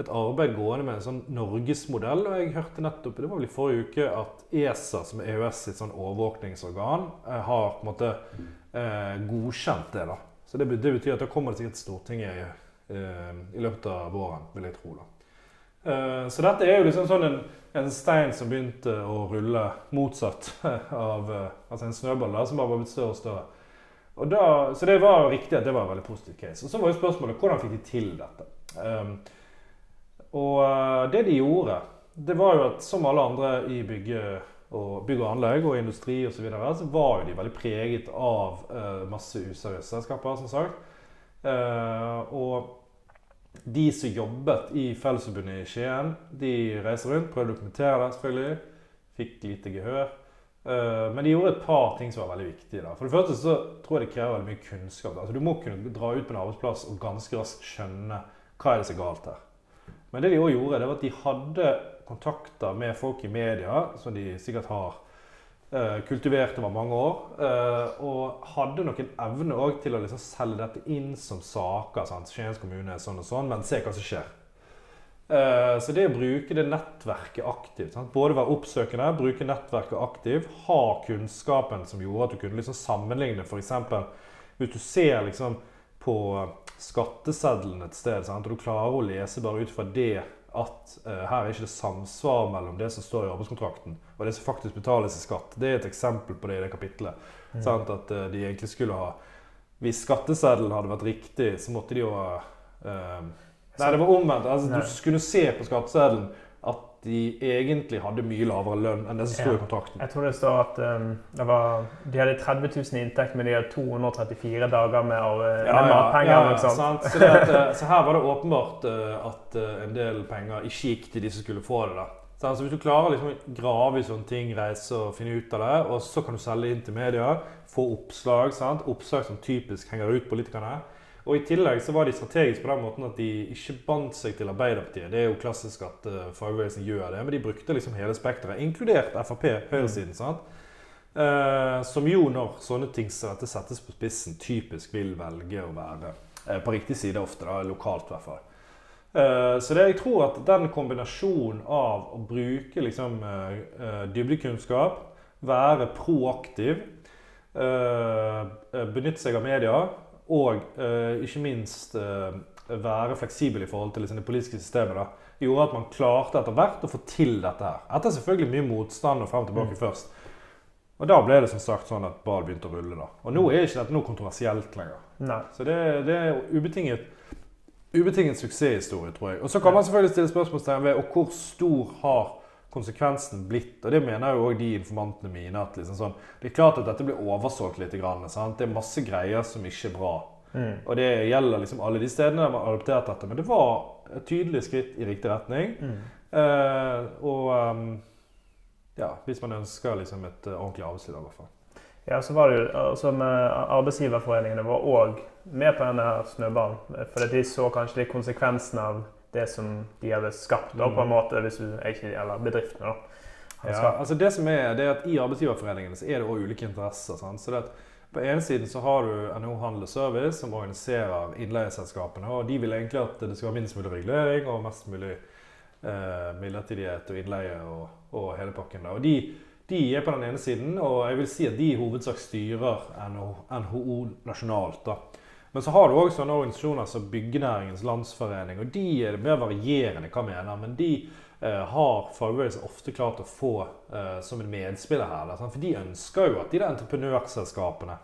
et arbeid gående med en sånn norgesmodell. Og jeg hørte nettopp det var vel i forrige uke, at ESA, som er EØS sitt sånn overvåkningsorgan, eh, har på en måte eh, godkjent det. da. Så det, betyr at da kommer det sikkert Stortinget eh, i løpet av våren, vil jeg tro. da. Eh, så dette er jo liksom sånn en, en, stein som begynte å rulle motsatt av eh, Altså en snøball da, som bare var blitt større og større. Og da, så det var riktig at det var en veldig positiv case. Og så var jo spørsmålet hvordan fikk de til dette? Um, og eh, det de gjorde, det var jo at som alle andre i bygge og bygg og anlegg og industri osv., så, videre, så var jo de veldig preget av uh, masse useriøse selskaper, som sagt. Uh, og de som jobbet i Fellesforbundet i Skien, de reiste rundt, prøvde å dokumentere det, selvfølgelig. Fikk lite gehør. Uh, men de gjorde et par ting som var veldig viktige. Da. For det første så tror jeg det krever veldig mye kunnskap. Altså, du må kunne dra ut på en arbeidsplass og ganske raskt skjønne hva er det som er galt her. Men det de òg gjorde, det var at de hadde kontakter med folk i media, som de sikkert har eh, kultivert over mange år. Eh, og hadde noen evne òg til å liksom selge dette inn som saker. sant? Skiens kommune sånn og sånn, men se hva som skjer. Uh, så det å bruke det nettverket aktivt, sant? både være oppsøkende, bruke nettverket aktivt, ha kunnskapen som gjorde at du kunne liksom sammenligne f.eks. hvis du ser liksom på skatteseddelen et sted, sant? og du klarer å lese bare ut fra det at uh, her er ikke det samsvar mellom det som står i arbeidskontrakten og det som faktisk betales i skatt. Det er et eksempel på det i det kapitlet. Mm. At uh, de egentlig skulle ha Hvis skatteseddelen hadde vært riktig, så måtte de jo ha uh, Nei, det var omvendt. Altså, du skulle se på skatteseddelen de egentlig hadde mye lavere lønn enn det som sto i kontrakten. Jeg tror det står at um, det var, de hadde 30 000 i inntekt, men de hadde 234 dager med, av, ja, med matpenger. Ja, ja, sant? Så, at, eh, så, her var det åpenbart uh, at en del penger ikke gikk til de som skulle få det. da. Så Hvis du klarer liksom å grave i sånne ting, reise og finne ut av det, og så kan du selge inn til media, få oppslag, sant? oppslag som typisk henger ut politikerne og I tillegg så var de strategiske på den måten at de ikke bandt seg til Arbeiderpartiet. Det er jo klassisk at uh, fagbevegelsen gjør det, men de brukte liksom hele spekteret, inkludert Frp, høyresiden. Mm. sant? Uh, som jo, når sånne ting som dette settes på spissen, typisk vil velge å være uh, på riktig side ofte, da, lokalt i hvert fall. Så det, jeg tror at den kombinasjonen av å bruke liksom, dybdekunnskap, være proaktiv, benytte seg av media og uh, ikke minst uh, være fleksibel i forhold til liksom, det politiske systemet, da, gjorde at man klarte etter hvert å få til dette her. Etter selvfølgelig mye motstand og frem og tilbake mm. først. Og da ble det som sagt sånn at ball begynte å rulle. da. Og nå er ikke dette noe kontroversielt lenger. Nei. Så det, det er ubetinget, ubetinget suksesshistorie, tror jeg. Og så kan man selvfølgelig stille spørsmålstegn ved og hvor stor har konsekvensen blitt. Og det mener jo òg de informantene mine. at liksom sånn, Det er klart at dette blir oversolgt litt. Sant? Det er masse greier som ikke er bra. Mm. Og det gjelder liksom alle de stedene der man har adoptert dette. Men det var et tydelig skritt i riktig retning. Mm. Eh, og um, ja, hvis man ønsker liksom et uh, ordentlig arbeidsliv, i hvert fall. Ja, så var det jo, altså Arbeidsgiverforeningene var òg med på denne snøballen. For de så kanskje de konsekvensene av det som de hadde skapt, da, på en mm. måte, hvis du ikke eller bedriftene. da. Ja, altså det som er, det er at I arbeidsgiverforeningene så er det også ulike interesser. Sant? Så det at På ene siden så har du NHO Handel og Service, som organiserer innleieselskapene. og De vil egentlig at det skal være minst mulig regulering og mest mulig eh, midlertidighet og innleie og, og hele pakken. Da. Og de, de, er på den ene siden, og jeg vil si at de i hovedsak styrer NHO, NHO nasjonalt. da. Men så har du òg sånne organisasjoner som Byggenæringens Landsforening. og De er mer varierende, hva mener, men de eh, har fagbevegelsen ofte klart å få eh, som en medspiller her. For de ønsker jo at de der entreprenørselskapene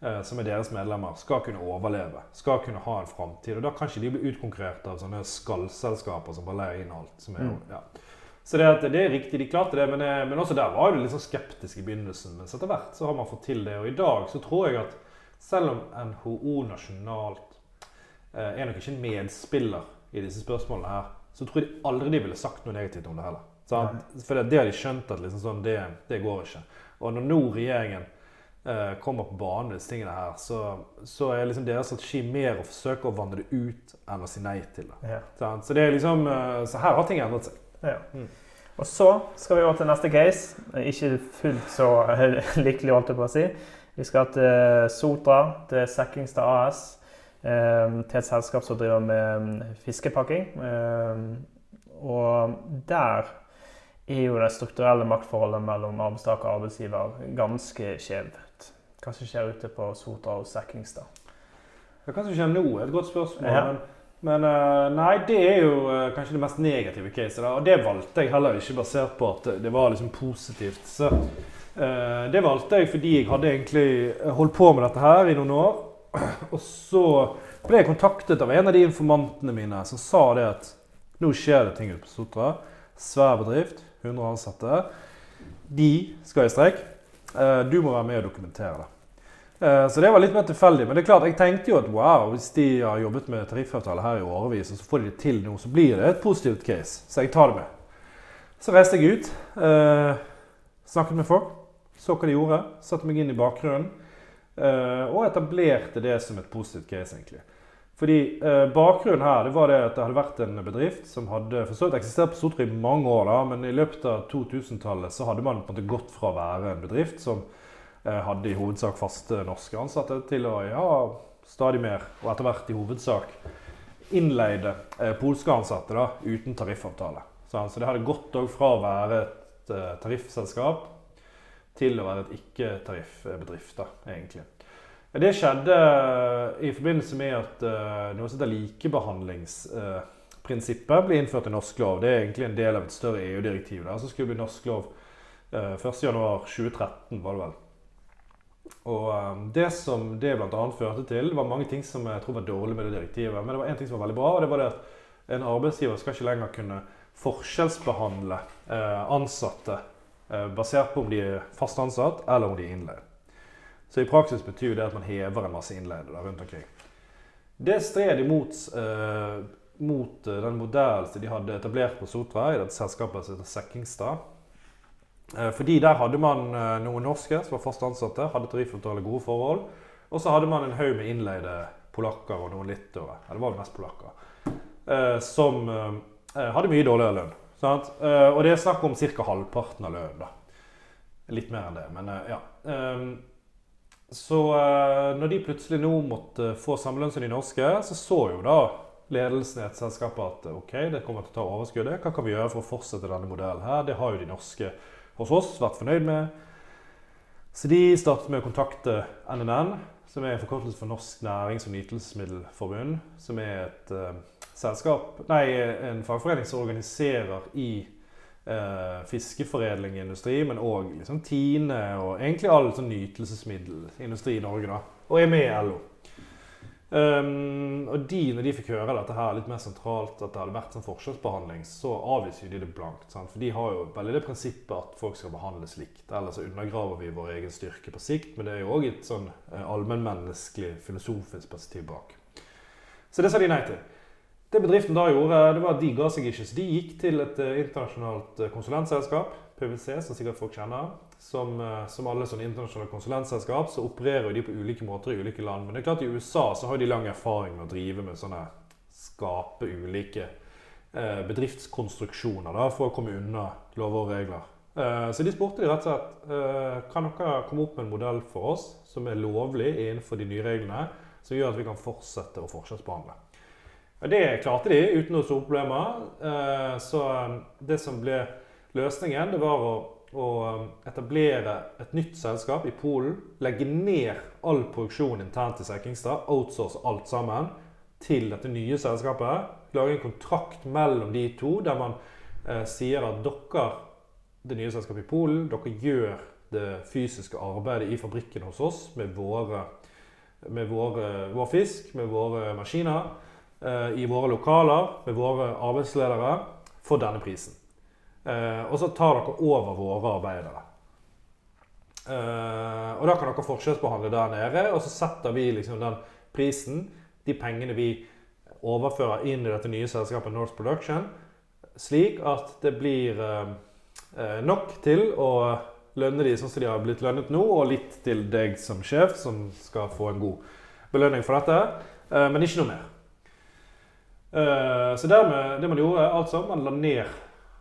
eh, som er deres medlemmer, skal kunne overleve. Skal kunne ha en framtid. Og da kan ikke de bli utkonkurrert av sånne skallselskaper som bare leier inn alt. som er, mm. ja. Så det, det, er riktig, de klarte det, men, eh, men også der var du litt sånn skeptisk i begynnelsen. Men etter hvert så har man fått til det. Og i dag så tror jeg at selv om NHO nasjonalt eh, er nok ikke en medspiller i disse spørsmålene her, så tror jeg aldri de ville sagt noe negativt om det heller. For det, det, har de skjønt at liksom sånn, det, det, går ikke. Og når nå regjeringen eh, kommer på banen med disse tingene her, så, så, er liksom deres strategi mer å forsøke å vandre det ut enn å si nei til det. Ja. Så, det liksom, eh, så her har ting endret seg. Ja. Mm. Og så skal vi over til neste case. Ikke fullt så lykkelig, holdt jeg på å si. Vi skal til Sotra, til Sekkingstad AS. Til et selskap som driver med fiskepakking. Og der er jo det strukturelle maktforholdet mellom arbeidstaker og arbeidsgiver ganske skjevt. Hva som skjer ute på Sotra og Sekkingstad? Hva som skjer nå, er et godt spørsmål. Ja. Men, men, eh, nei, det er jo eh, kanskje det mest negative caset. Og det valgte jeg heller ikke basert på at det var liksom positivt. Så, det valgte jeg fordi jeg hadde egentlig holdt på med dette her i noen år. Og så ble jeg kontaktet av en av de informantene mine som sa det at nå skjer det ting ute på Sotra. Svær bedrift, 100 ansatte. De skal i streik. Uh, du må være med og dokumentere det. Så det var litt mer tilfeldig. Men det er klart, jeg tenkte jo at wow, hvis de har jobbet med tariffavtale her i årevis, og så får de det til nå, så blir det et positivt case. Så jeg tar det med. Så reiste jeg ut. Snakket med folk. Så hva de gjorde. Satte meg inn i bakgrunnen. og etablerte det som et positivt case, egentlig. Fordi eh, Bakgrunnen her det var det at det hadde vært en bedrift som hadde eksistert på Sotra i mange år. da, Men i løpet av 2000-tallet så hadde man på en måte gått fra å være en bedrift som eh, hadde i hovedsak faste norske ansatte, til å ja, stadig mer, og etter hvert i hovedsak innleide eh, polske ansatte da, uten tariffavtale. Så, så det hadde gått fra å være et eh, tariffselskap til å være et ikke-tariffbedrift, egentlig. Det skjedde eh, i forbindelse med at uh, noe som heter likebehandlingsprinsippet uh, ble innført i norsk lov. Det er egentlig en del av et større EU-direktiv der som skulle bli norsk lov uh, 1.1.2013, var det vel. Og Det som det bl.a. førte til, var mange ting som jeg tror var dårlig med det direktivet. Men det var én ting som var veldig bra, og det var det at en arbeidsgiver skal ikke lenger kunne forskjellsbehandle ansatte basert på om de er fast ansatt eller om de er innleid. Så i praksis betyr det at man hever en masse innleide rundt omkring. Det stred imot eh, mot eh, den modellen som de hadde etablert på Sotra, i dette selskapet som heter Sekkingstad. Eh, fordi der hadde man eh, noen norske som var fast ansatte, hadde tariffavtale, gode forhold. Og så hadde man en haug med innleide polakker og noen littere, ja, det var mest polakker, eh, som eh, hadde mye dårligere lønn. Sant? og det er snakk om ca. halvparten av lønnen. da. Litt mer enn det, men ja. Så uh, når de plutselig nå måtte få samme lønn som de norske, så så jo da ledelsen i et selskap at ok, det kommer til å ta overskuddet. Hva kan vi gjøre for å fortsette denne modellen her? Det har jo de norske hos oss vært fornøyd med. Så de startet med å kontakte NNN, som er en forkortelse for Norsk nærings- og nytelsesmiddelforbund. Som er et selskap, nei, en fagforening som organiserer i eh, fiskeforedling i industri, men òg liksom Tine og egentlig all sånn nytelsesmiddelindustri i Norge. da, Og er med i LO. Um, og de, når de fikk høre dette her litt mer sentralt, at det hadde vært sånn forskjellsbehandling, så avviser de det blankt. Sant? For de har jo veldig det prinsippet at folk skal behandles likt. Ellers så undergraver vi vår egen styrke på sikt. Men det er jo òg et sånn eh, allmennmenneskelig, filosofisk perspektiv bak. Så det sa de nei til. Det bedriften da gjorde, det var at de ga seg ikke. Så de gikk til et uh, internasjonalt uh, konsulentselskap, PwC, som sikkert folk kjenner. Som, uh, som alle sånne internasjonale konsulentselskap så opererer de på ulike måter i ulike land. Men det er klart i USA så har de lang erfaring med å drive med sånne Skape ulike bedriftskonstruksjoner da, for å komme unna lover og regler. Så de spurte de rett og slett kan dere komme opp med en modell for oss som er lovlig innenfor de nye reglene, som gjør at vi kan fortsette å forskjellsbehandle. Det klarte de uten noen store problemer. Eh, så um, det som ble løsningen, det var å, um, etablere et nytt selskap i Polen. Legge ned all produksjon internt i Sekkingstad, outsource alt sammen til dette nye selskapet. Lage en kontrakt mellom de to der man eh, sier at dere, det nye selskapet i Polen, dere gjør det fysiske arbeidet i fabrikken hos oss med, våre, med våre, vår fisk, med våre maskiner. Eh, i våre lokaler med våre arbeidsledere for denne prisen. Eh, og så tar dere over våre arbeidere. Eh, og da kan dere forskjellsbehandle der nede, og så setter vi liksom den prisen, de pengene vi overfører inn i dette nye selskapet Norse Production, slik at det blir nok til å lønne de sånn som de har blitt lønnet nå, og litt til deg som sjef, som skal få en god belønning for dette. Men ikke noe mer. Uh, så dermed, det man gjorde, altså, man la ned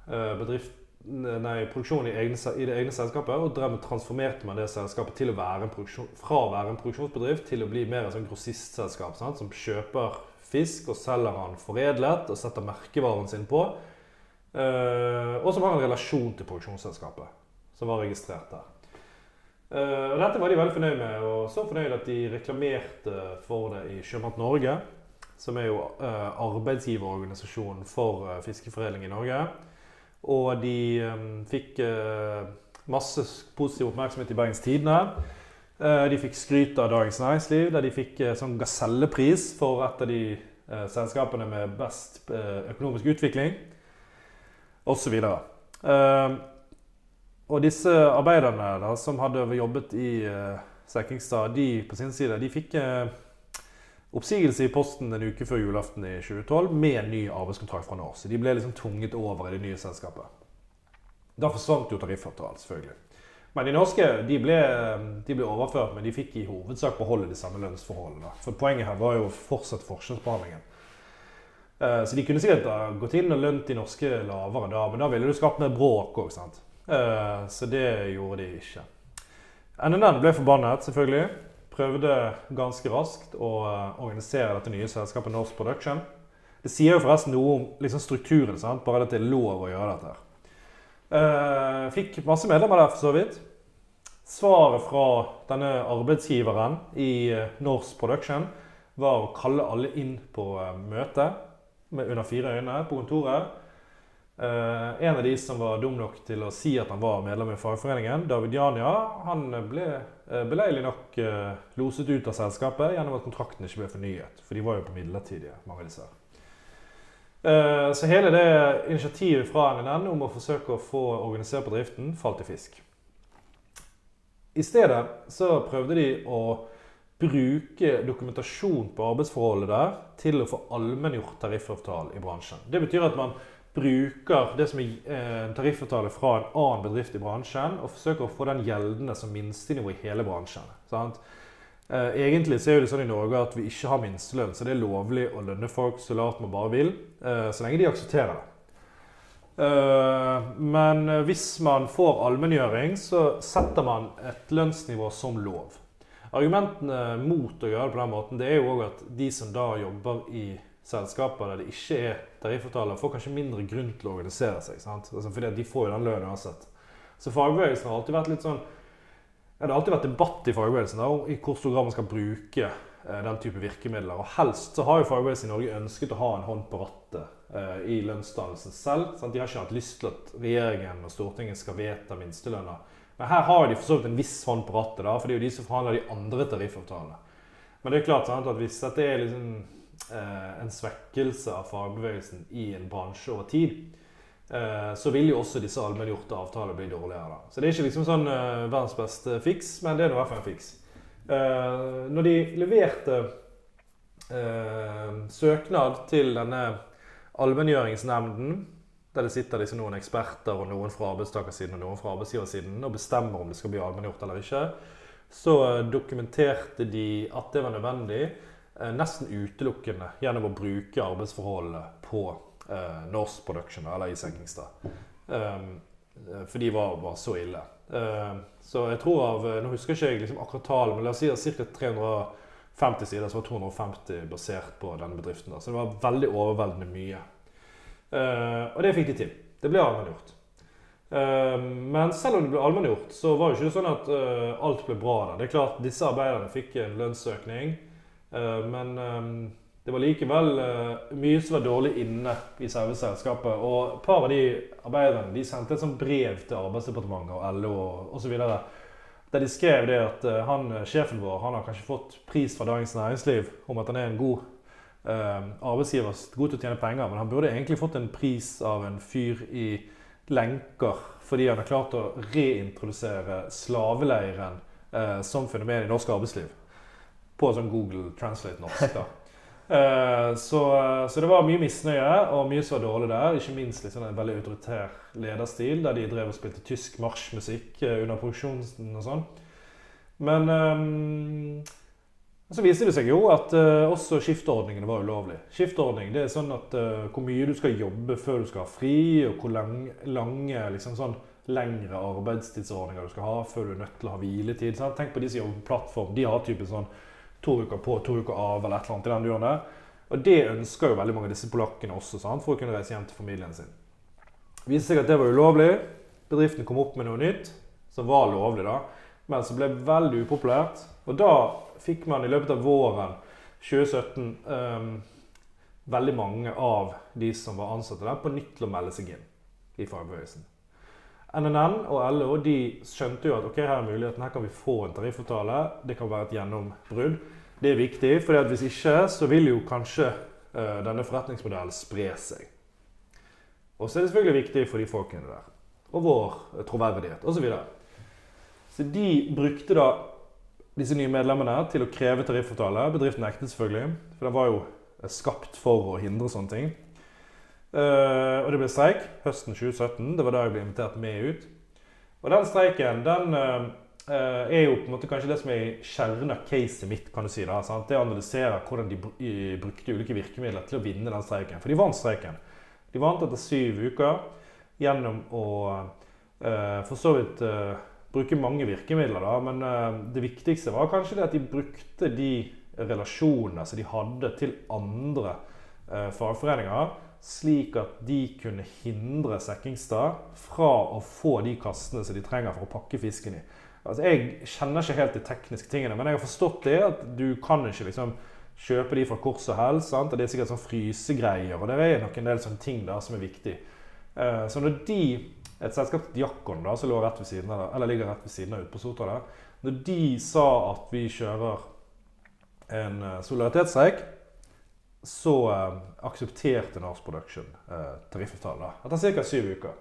uh, bedrift, nei, produksjonen i, egne, i, det egne selskapet, og dermed transformerte man det selskapet til å være fra å være en produksjonsbedrift til å bli mer et sånn grossistselskap sant? som kjøper fisk og selger den foredlet og setter merkevaren sin på. Uh, og som har en relasjon til produksjonsselskapet, som var registrert der. Dette var de veldig fornøyd med, og så fornøyd at de reklamerte for det i Sjømat Norge, som er jo uh, arbeidsgiverorganisasjonen for fiskeforedling i Norge. Og de um, fikk masse positiv oppmerksomhet i Bergens Tidende. De fikk skryt av Dagens Næringsliv, der de fikk sånn gasellepris for et av de selskapene med best økonomisk utvikling osv. Og disse arbeiderne da, som hadde jobbet i Sekkingstad, de på sin side, de fikk oppsigelse i posten en uke før julaften i 2012 med ny arbeidskontrakt fra. Så de ble liksom tvunget over i det nye selskapet. Da forsvant jo tariffavtalen, selvfølgelig. Men de norske de ble, de ble, overført, men de fikk i hovedsak beholde de samme lønnsforholdene. For poenget her var jo fortsatt forskjellsbehandlingen. Eh, så de kunne sikkert gått inn og lønt de norske lavere da, men da ville du skapt mer bråk òg. sant. så det gjorde de ikke. NNN ble forbannet, selvfølgelig. Prøvde ganske raskt å eh, organisere dette nye selskapet Norse Production. Det sier jo forresten noe om liksom strukturen, sant? bare at det er lov å gjøre dette. Fikk masse medlemmer der, for så vidt. Svaret fra denne arbeidsgiveren i Norse Production var å kalle alle inn på møte med under fire øyne på kontoret. Uh, en av de som var dum nok til å si at han var medlem i fagforeningen, David Jania, han ble uh, beleilig nok uh, loset ut av selskapet gjennom at kontrakten ikke ble fornyet. For de var jo på midlertidige, mange av disse. Så hele det initiativet fra NNN om å forsøke å få organisert bedriften falt i fisk. I stedet så prøvde de å bruke dokumentasjon på arbeidsforholdet der til å få allmenngjort tariffavtale i bransjen. Det betyr at man bruker det som er eh, en tariffavtale fra en annen bedrift i bransjen, og forsøker å få den gjeldende som minstenivå i hele bransjen. Sant? Eh, egentlig så er det sånn i Norge at vi ikke har minstelønn, så det er lovlig å lønne folk så lavt man bare vil, eh, så lenge de aksepterer det. Men hvis man får allmenngjøring, så setter man et lønnsnivå som lov. Argumentene mot å gjøre det på den måten, det er jo òg at de som da jobber i selskaper der det ikke er tariffavtaler, får kanskje mindre grunn til å organisere seg. sant? Altså fordi de får jo den lønnen uansett. Så fagbevegelsen har alltid vært litt sånn ja, Det har alltid vært debatt i fagbevegelsen da, i hvor stor grad man skal bruke eh, den type virkemidler. Og helst så har jo fagbevegelsen i Norge ønsket å ha en hånd på rattet eh, i lønnsdannelsen selv. Sant? De har ikke hatt lyst til at regjeringen og Stortinget skal vedta minstelønner. Men her har de for så vidt en viss hånd på rattet, da, for det er jo de som forhandler de andre tariffavtalene. Men det er klart sant, at hvis dette er liksom, en svekkelse av fagbevegelsen i en bransje over tid, eh, så vil jo også disse allmenngjorte avtaler bli dårligere. Da. Så det er ikke liksom sånn eh, verdens beste fiks, men det er i hvert fall en fiks. Eh, når de leverte eh, søknad til denne allmenngjøringsnemnden der det sitter liksom noen eksperter og noen fra arbeidstakersiden og noen fra arbeidsgiversiden og bestemmer om det skal bli allmenngjort eller ikke. Så eh, dokumenterte de at det var nødvendig eh, nesten utelukkende gjennom å bruke arbeidsforholdene på eh, Norse Production, eller i Senkingstad. Um, for de var, var så ille. Uh, så jeg tror av Nå husker ikke jeg liksom akkurat tallet, men la oss si at ca. 350 sider, så var 250 basert på denne bedriften. Da. Så det var veldig overveldende mye. Uh, og det fikk de til. Det ble allmenngjort. Uh, men selv om det ble allmenngjort, så var det ikke sånn at alt ble bra der. Det er klart, Disse arbeiderne fikk en lønnsøkning, men um, det var likevel mye som var dårlig inne i selve selskapet. Og et par av de arbeiderne de sendte et sånt brev til Arbeidsdepartementet og LO osv. Der de skrev det at han, sjefen vår han har kanskje fått pris fra Dagens Næringsliv om at han er en god eh, arbeidsgiver god til å tjene penger, men han burde egentlig fått en pris av en fyr i lenker fordi han har klart å reintrodusere slaveleiren eh, som fenomen i norsk arbeidsliv. På sånn Google Translate norsk. da. Uh, så, så, det var mye misnøye og mye som var dårlig der. Ikke minst liksom en veldig autoritær lederstil, der de drev og spilte tysk marsjmusikk uh, under produksjonen og sånn. Men um, Så viste det seg jo at uh, også skiftordningene var ulovlig. Skiftordning det er sånn at uh, hvor mye du skal jobbe før du skal ha fri, og hvor lang, lange liksom sånn lengre arbeidstidsordninger du skal ha før du er nødt til å ha hviletid. Sant? Tenk på de som jobber på plattform. De har typisk sånn to uker på, to uker av, eller et eller annet i den duren der. Og det ønsker jo veldig mange av disse polakkene også, sant? for å kunne reise hjem til familien sin. Det viste seg at det var ulovlig. Bedriften kom opp med noe nytt som var lovlig, da, men som ble veldig upopulært. Og da fikk man i løpet av våren 2017 um, ehm, veldig mange av de som var ansatte der, på nytt til å melde seg inn i fagbevegelsen. NNN og LO de skjønte jo at ok, her er muligheten, her kan vi få en tariffavtale. Det kan være et gjennombrudd. Det er viktig, for hvis ikke så vil jo kanskje uh, denne forretningsmodellen spre seg. Og så er det selvfølgelig viktig for de folkene der. Og vår troverdighet osv. Så, videre. så de brukte da disse nye medlemmene til å kreve tariffavtale. Bedriften nektet selvfølgelig, for den var jo skapt for å hindre sånne ting. Uh, og det ble streik høsten 2017. Det var da jeg ble invitert med ut. Og den streiken den uh, er jo på en måte kanskje det som er kjernen av caset mitt. kan du si da, sant? Det analyserer hvordan de brukte ulike virkemidler til å vinne den streiken. For de vant streiken. De vant etter syv uker gjennom å uh, for så vidt bruke mange virkemidler, da, men det viktigste var kanskje det at de brukte de relasjonene som de hadde til andre fagforeninger, slik at de kunne hindre Sekkingstad fra å få de kastene som de trenger for å pakke fisken i. Altså, jeg kjenner ikke helt de tekniske tingene, men jeg har forstått det at du kan ikke liksom kjøpe de fra hvor som helst. Sant? Det er sikkert sånn frysegreier, og det er nok en del sånne ting der som er viktig. Uh, så når de et selskap til Diakon da, som rett ved siden av, eller ligger rett ved siden av ute på Sotra når de sa at vi kjører en uh, solidaritetsstreik, så uh, aksepterte Nars Production uh, tariffavtalen etter ca. syv uker.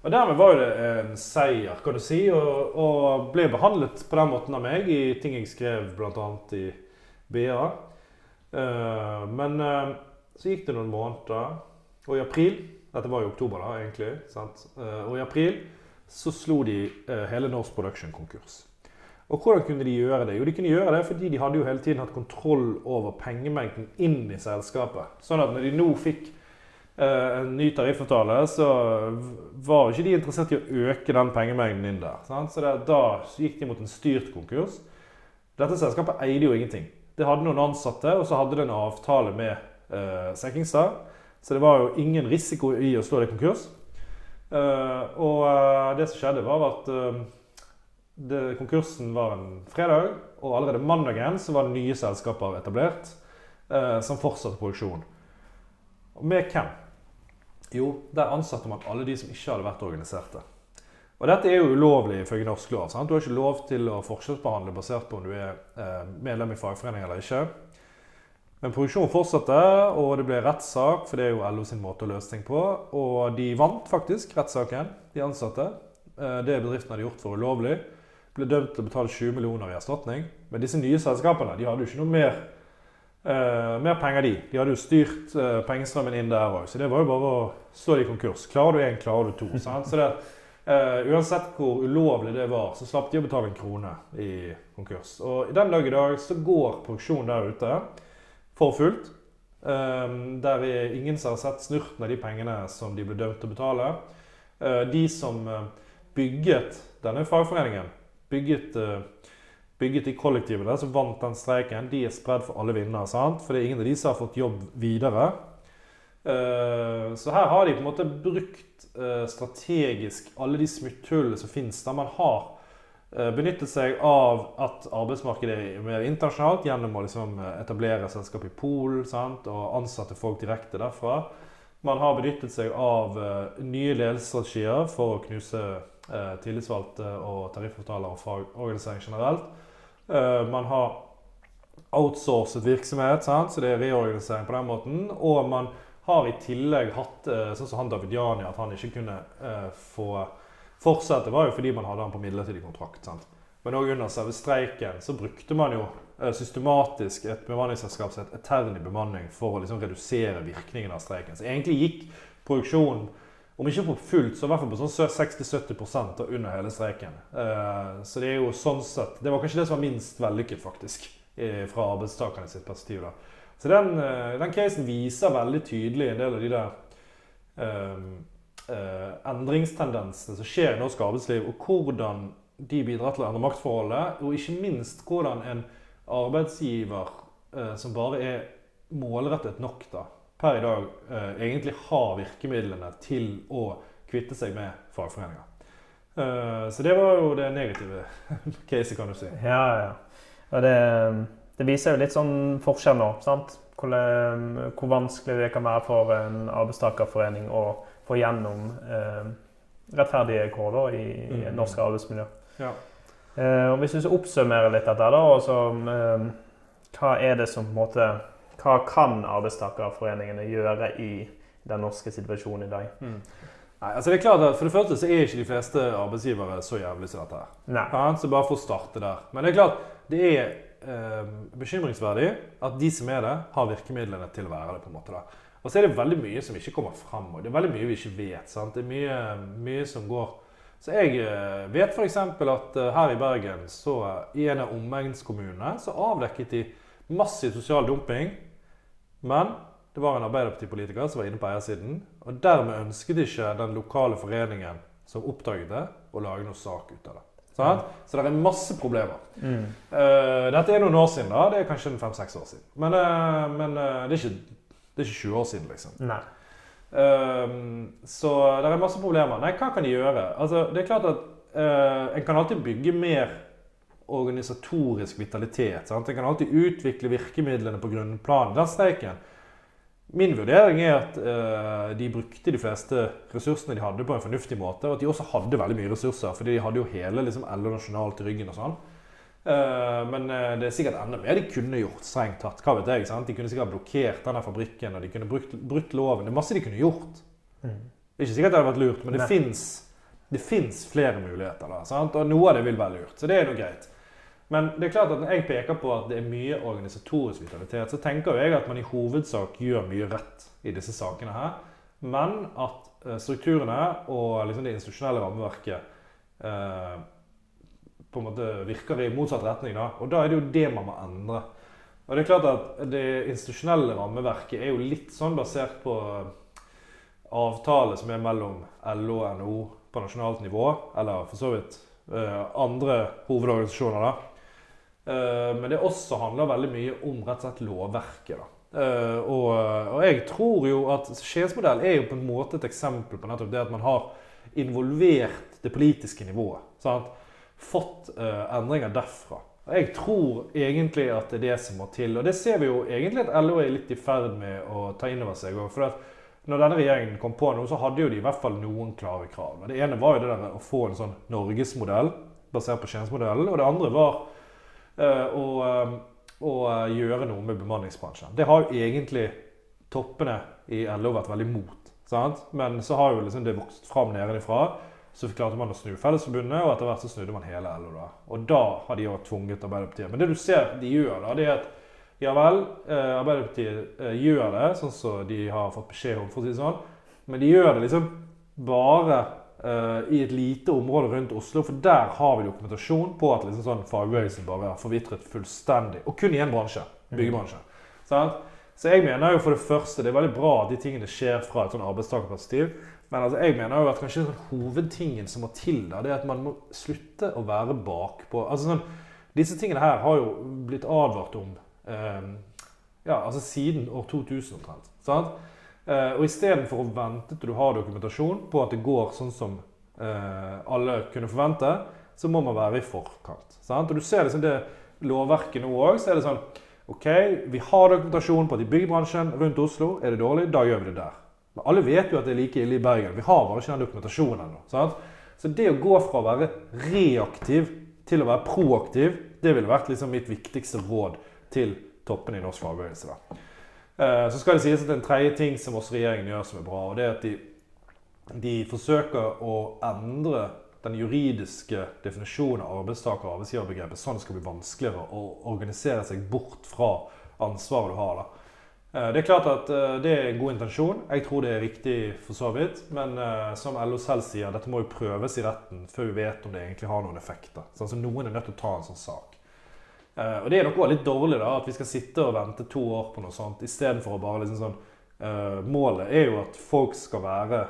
Og Dermed var det en seier, kan du si, og, og, ble behandlet på den måten av meg i ting jeg skrev bl.a. i BA. Uh, men så gikk det noen måneder, og i april dette var i oktober, da, egentlig. Eh, og i april så slo de eh, hele Norse Production konkurs. Og hvordan kunne de gjøre det? Jo, de kunne gjøre det fordi de hadde jo hele tiden hatt kontroll over pengemengden inn i selskapet. Sånn at når de nå fikk eh, en ny tariffavtale, så var ikke de interessert i å øke den pengemengden inn der. Sant? Så det, da gikk de mot en styrt konkurs. Dette selskapet eide jo ingenting. Det hadde noen ansatte, og så hadde det en avtale med eh, Sekkingstad. Så det var jo ingen risiko i å slå det konkurs. Uh, og uh, det som skjedde, var at uh, det, konkursen var en fredag, og allerede mandagen så var nye selskaper etablert som fortsatte produksjonen. Og med hvem? Jo, der ansatte man alle de som ikke hadde vært organiserte. Og dette er jo ulovlig ifølge norsk lov. Sant? Du har ikke lov til å forskjellsbehandle basert på om du er medlem i fagforening eller ikke. Men produksjonen fortsatte, og det ble rettssak, for det er jo LO sin måte å løse ting på. Og de vant faktisk rettssaken, de ansatte. Eh, det bedriften hadde gjort for ulovlig. Ble dømt til å betale 20 millioner i erstatning. Men disse nye selskapene de hadde jo ikke noe mer, uh, mer penger, de. De hadde jo styrt uh, pengestrømmen inn der òg, så det var jo bare å stå i konkurs. Klarer du én, klarer du to. Sant? Så det, uh, uansett hvor ulovlig det var, så slapp de å betale en krone i konkurs. Og i den dag i dag så går produksjonen der ute for fullt. Um, der er ingen som har sett snurten av de pengene som de ble dømt til å betale. De som bygget denne fagforeningen, bygget, uh, bygget de kollektivene som vant den streiken, de er spredd for alle sant? For det er ingen av de som har fått jobb videre. så her har de på en måte brukt strategisk alle de smutthullene som finnes der man har Eh, benyttet seg av at arbeidsmarkedet er mer internasjonalt gjennom å liksom eh, etablere selskap i Polen og ansatte folk direkte derfra. Man har benyttet seg av uh, nye ledelsesstrategier for å knuse uh, tillitsvalgte og tariffavtaler og fagorganisering generelt. Uh, man har outsourcet virksomhet, sant? så det er reorganisering på den måten. Og man har i tillegg hatt sånn som han Davidiani, at han ikke kunne få Fortsettet var jo fordi man hadde han på midlertidig kontrakt. sant? Men òg under selve streiken så brukte man jo eh, systematisk et bemanningsselskap som het Eterni bemanning for å liksom redusere virkningen av streiken. Så egentlig gikk produksjonen om ikke på fullt, så i hvert fall på sånn 60-70 under hele streiken. Eh, så det er jo sånn sett Det var kanskje det som var minst vellykket, faktisk, eh, fra arbeidstakerne sitt perspektiv. da. Så den, eh, den casen viser veldig tydelig en del av de der um, uh, endringstendensene som skjer i norsk arbeidsliv, og hvordan de bidrar til å endre maktforholdet, og ikke minst hvordan en arbeidsgiver eh, som bare er målrettet nok da, per i dag, eh, egentlig har virkemidlene til å kvitte seg med fagforeninger. så det var jo det negative caset, kan du si. Ja, ja. Og det, det viser jo litt sånn forskjell nå. sant? Hvor, hvor, vanskelig det kan være for en arbeidstakerforening å få gjennom eh, rettferdige kår i, i mm. norsk arbeidsmiljø. Ja. Eh, og Hvis du oppsummerer litt dette, da, altså, eh, hva er det som på en måte Hva kan arbeidstakerforeningene gjøre i den norske situasjonen i dag? Mm. Nei, altså det er klart at For det første så er ikke de fleste arbeidsgivere så jævlig som dette. Nei. Ja, så bare for å starte der. Men det er klart, det er eh, bekymringsverdig at de som er det, har virkemidlene til å være det. på en måte da. Og så er det veldig mye som ikke kommer fram. og Det er veldig mye vi ikke vet. sant? Det er mye, mye som går Så jeg eh, vet f.eks. at eh, her i Bergen, så i en av omegnskommunene, så avdekket de massiv sosial dumping. Men det var en Arbeiderpartipolitiker som var inne på eiersiden. Og dermed ønsket ikke den lokale foreningen som oppdaget det, å lage noe sak ut av det. Sånn? Så det er masse problemer. Mm. Uh, dette er noen år siden. da, Det er kanskje fem-seks år siden. Men, uh, men uh, det er ikke det er ikke 20 år siden, liksom. Nei. Um, så det er masse problemer. Nei, hva kan de gjøre? Altså, det er klart at uh, En kan alltid bygge mer organisatorisk vitalitet. Sant? En kan alltid utvikle virkemidlene på grunnplanet. Den streiken. Min vurdering er at uh, de brukte de fleste ressursene de hadde, på en fornuftig måte. Og at de også hadde veldig mye ressurser, fordi de hadde jo hele liksom, LO nasjonalt i ryggen. og sånn. Eh, men eh, det er sikkert enda mer de kunne gjort, strengt tatt. Hva vet jeg, sant? De kunne sikkert blokkert denne fabrikken, og de kunne brukt, brutt loven. Det er masse de kunne gjort. Mm. Det er ikke sikkert det hadde vært lurt, men det fins flere muligheter. da, sant? Og noe av det vil være lurt. Så det er noe greit. Men det er klart at når jeg peker på at det er mye organisatorisk vitalitet, så tenker jeg at man i hovedsak gjør mye rett i disse sakene her. Men at eh, strukturene og liksom det institusjonelle rammeverket eh, på en måte virker i motsatt retning. Da. Og da er det jo det man må endre. Og Det er klart at det institusjonelle rammeverket er jo litt sånn basert på avtale som er mellom LO og NHO på nasjonalt nivå, eller for så vidt eh, andre hovedorganisasjoner. da. Eh, men det også handler veldig mye om rett og slett lovverket. da. Og, og, jeg tror jo at Skiensmodell er jo på en måte et eksempel på nettopp det at man har involvert det politiske nivået. Sant? Fått uh, endringer derfra. Jeg tror egentlig at det er det som må til. Og det ser vi jo egentlig at LO er litt i ferd med å ta inn over seg. For at når denne regjeringen kom på noe, så hadde jo de i hvert fall noen klare krav. Det ene var jo det der å få en sånn norgesmodell basert på tjenestemodellen. Og det andre var uh, å, uh, å, gjøre noe med bemanningsbransjen. Det har jo egentlig toppene i LO vært veldig mot. Sant? Men så har jo liksom det vokst fram nedenifra. Så klarte man å snu Fellesforbundet, og etter hvert så snudde man hele LO. da. Og da har de jo tvunget Arbeiderpartiet. Men det du ser de gjør, da, det er at ja vel, eh, Arbeiderpartiet eh, gjør det sånn som de har fått beskjed om, for å si det sånn. Men de gjør det liksom bare eh, i et lite område rundt Oslo. For der har vi dokumentasjon på at liksom sånn fagbevegelsen bare har forvitret fullstendig. Og kun i én bransje. Byggebransjen. Mm. Så jeg mener jo for det første det er veldig bra at de tingene skjer fra et sånn arbeidstakerperspektiv. Men altså, jeg mener jo at kanskje hovedtingen som må til, da, det er at man må slutte å være bakpå. Altså, sånn, disse tingene her har jo blitt advart om eh, ja, altså siden år 2000 omtrent. Sant? Eh, og istedenfor å vente til du har dokumentasjon på at det går sånn som eh, alle kunne forvente, så må man være i forkant. Sant? Og du ser liksom det lovverket nå òg, så er det sånn OK, vi har dokumentasjon på at i byggebransjen rundt Oslo er det dårlig, da gjør vi det der. Alle vet jo at det er like ille i Bergen. Vi har bare ikke den dokumentasjonen ennå. Så det å gå fra å være reaktiv til å være proaktiv, det ville vært liksom mitt viktigste råd til toppene i norsk fagbevegelse. Eh, så skal det sies at en tredje ting som også regjeringen gjør som er bra, og det er at de, de forsøker å endre den juridiske definisjonen av arbeidstaker- og arbeidsgiverbegrepet sånn at det skal bli vanskeligere å organisere seg bort fra ansvaret du har. da. Eh, det er klart at eh, det er en god intensjon. Jeg tror det er riktig for så vidt. Men uh, som LO selv sier, dette må jo prøves i retten før vi vet om det egentlig har noen effekter. Så altså, noen er nødt til å ta en sånn sak. Eh, og det er noe litt dårlig, da, at vi skal sitte og vente to år på noe sånt istedenfor å bare liksom sånn eh, Målet er jo at folk skal være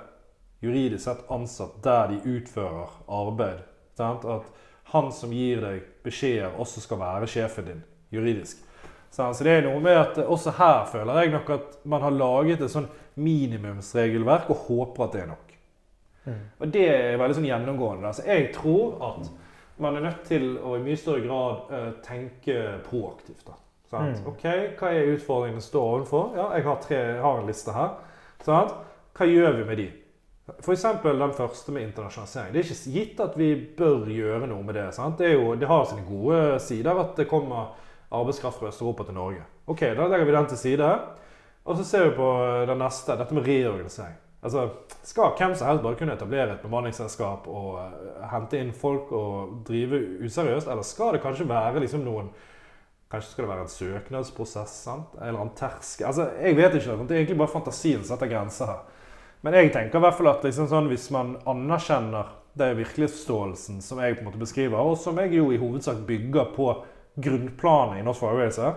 juridisk sett ansatt der de utfører arbeid. Sant? At han som gir deg beskjeder, også skal være sjefen din juridisk. Så det er noe med at også her føler jeg nok at man har laget et sånn minimumsregelverk og håper at det er nok. Mm. Og det er veldig sånn gjennomgående. Så jeg tror at man er nødt til å i mye større grad uh, tenke proaktivt. da. Mm. Ok, Hva er utfordringene står overfor? Ja, jeg har, tre, jeg har en liste her. Sant? Hva gjør vi med de? F.eks. den første med internasjonalisering. Det er ikke gitt at vi bør gjøre noe med det. sant? Det, jo, det har sine gode sider at det kommer arbeidskraft fra Øst-Europa til Norge. Ok, Da legger vi den til side. Og så ser vi på det neste, dette med reorganisering. Altså, Skal hvem som helst bare kunne etablere et bemanningsselskap og eh, hente inn folk og drive useriøst, eller skal det kanskje være liksom noen Kanskje skal det være en søknadsprosess? sant? Eller en terskel? Altså, Jeg vet ikke. Det er egentlig bare fantasien som setter grenser her. Men jeg tenker i hvert fall at liksom sånn, hvis man anerkjenner den virkelighetsforståelsen som jeg på en måte beskriver, og som jeg jo i hovedsak bygger på grunnplanet i norsk fagbevegelse,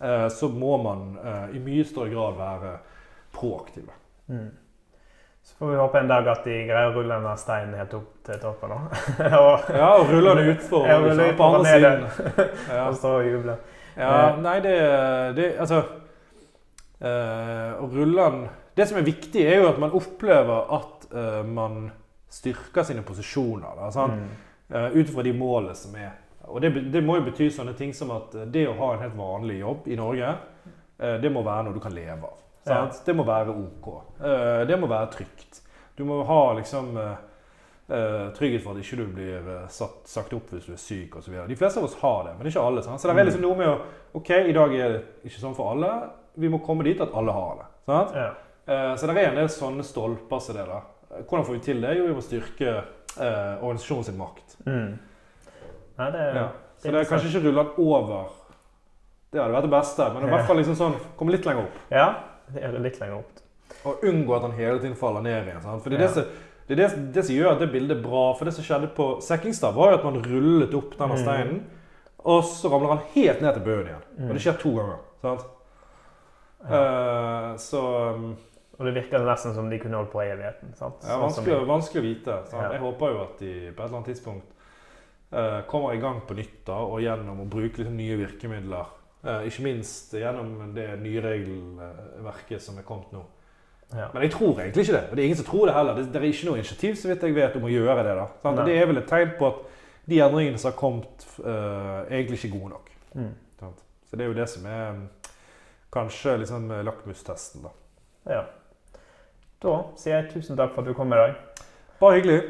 eh, så må man eh, i mye større grad være proaktive. Mm. Så får vi håpe en dag at de greier å rulle denne steinen helt opp til toppen. og, Ja, og ruller det utfor Ja, liksom, ruller på andre siden. Ja. og og juble. Ja, nei, det, det Altså eh, rulle den Det som er viktig, er jo at man opplever at eh, man styrker sine posisjoner. Da. Mm. uh, ut fra de målene som er. Og det, det må jo bety sånne ting som at eh, det å ha en helt vanlig jobb i Norge, eh, det må være noe du kan leve av. Sant? Det må være OK. Eh, det må være trygt. Du må ha liksom trygghet for at ikke du blir satt, sagt opp hvis du er syk osv. De fleste av oss har det, men ikke alle. Sant? Så det er liksom noe med å OK, i dag er det ikke sånn for alle. Vi må komme dit at alle har det. Sant? Ja. Så det er en del sånne stolper som det. da. Hvordan får vi til det? Jo, vi må styrke eh, organisasjonen sin makt. Mm. Nei, det, Ja. Så det er kanskje ikke rulla over. Det hadde vært det beste, men i hvert fall liksom sånn, komme litt lenger opp. Ja, det er litt lenger opp. Og unngå at han hele tiden faller ned igjen. Sant? For det er, Ja. det, det, er det, som gjør at det bildet er bra. For det som skjedde på Sekkingstad, var jo at man rullet opp denne Mm. steinen, og så ramler han helt ned til bøen igjen. Mm. Og det skjer to ganger. Sant? Eh, så um, Og det virker nesten som de kunne holdt på i evigheten. sant? Ja, Sånn vanskelig, vanskelig å vite. Ja. Jeg håper jo at de på et eller annet tidspunkt kommer i gang på nytt da, og gjennom å bruke liksom nye virkemidler. Eh, ikke minst gjennom det nye regelverket som er kommet nå. ja. Men jeg tror egentlig ikke det. Og det er ingen som tror det heller. Det, det er ikke noe initiativ så vidt jeg vet om å gjøre det. da. Det er vel et tegn på at de endringene som har kommet, eh, egentlig ikke er gode nok. Mm. Så det er jo det som er mm, kanskje liksom eh, lakmustesten. da. ja. Da sier jeg tusen takk for at du kom i dag. Bare hyggelig.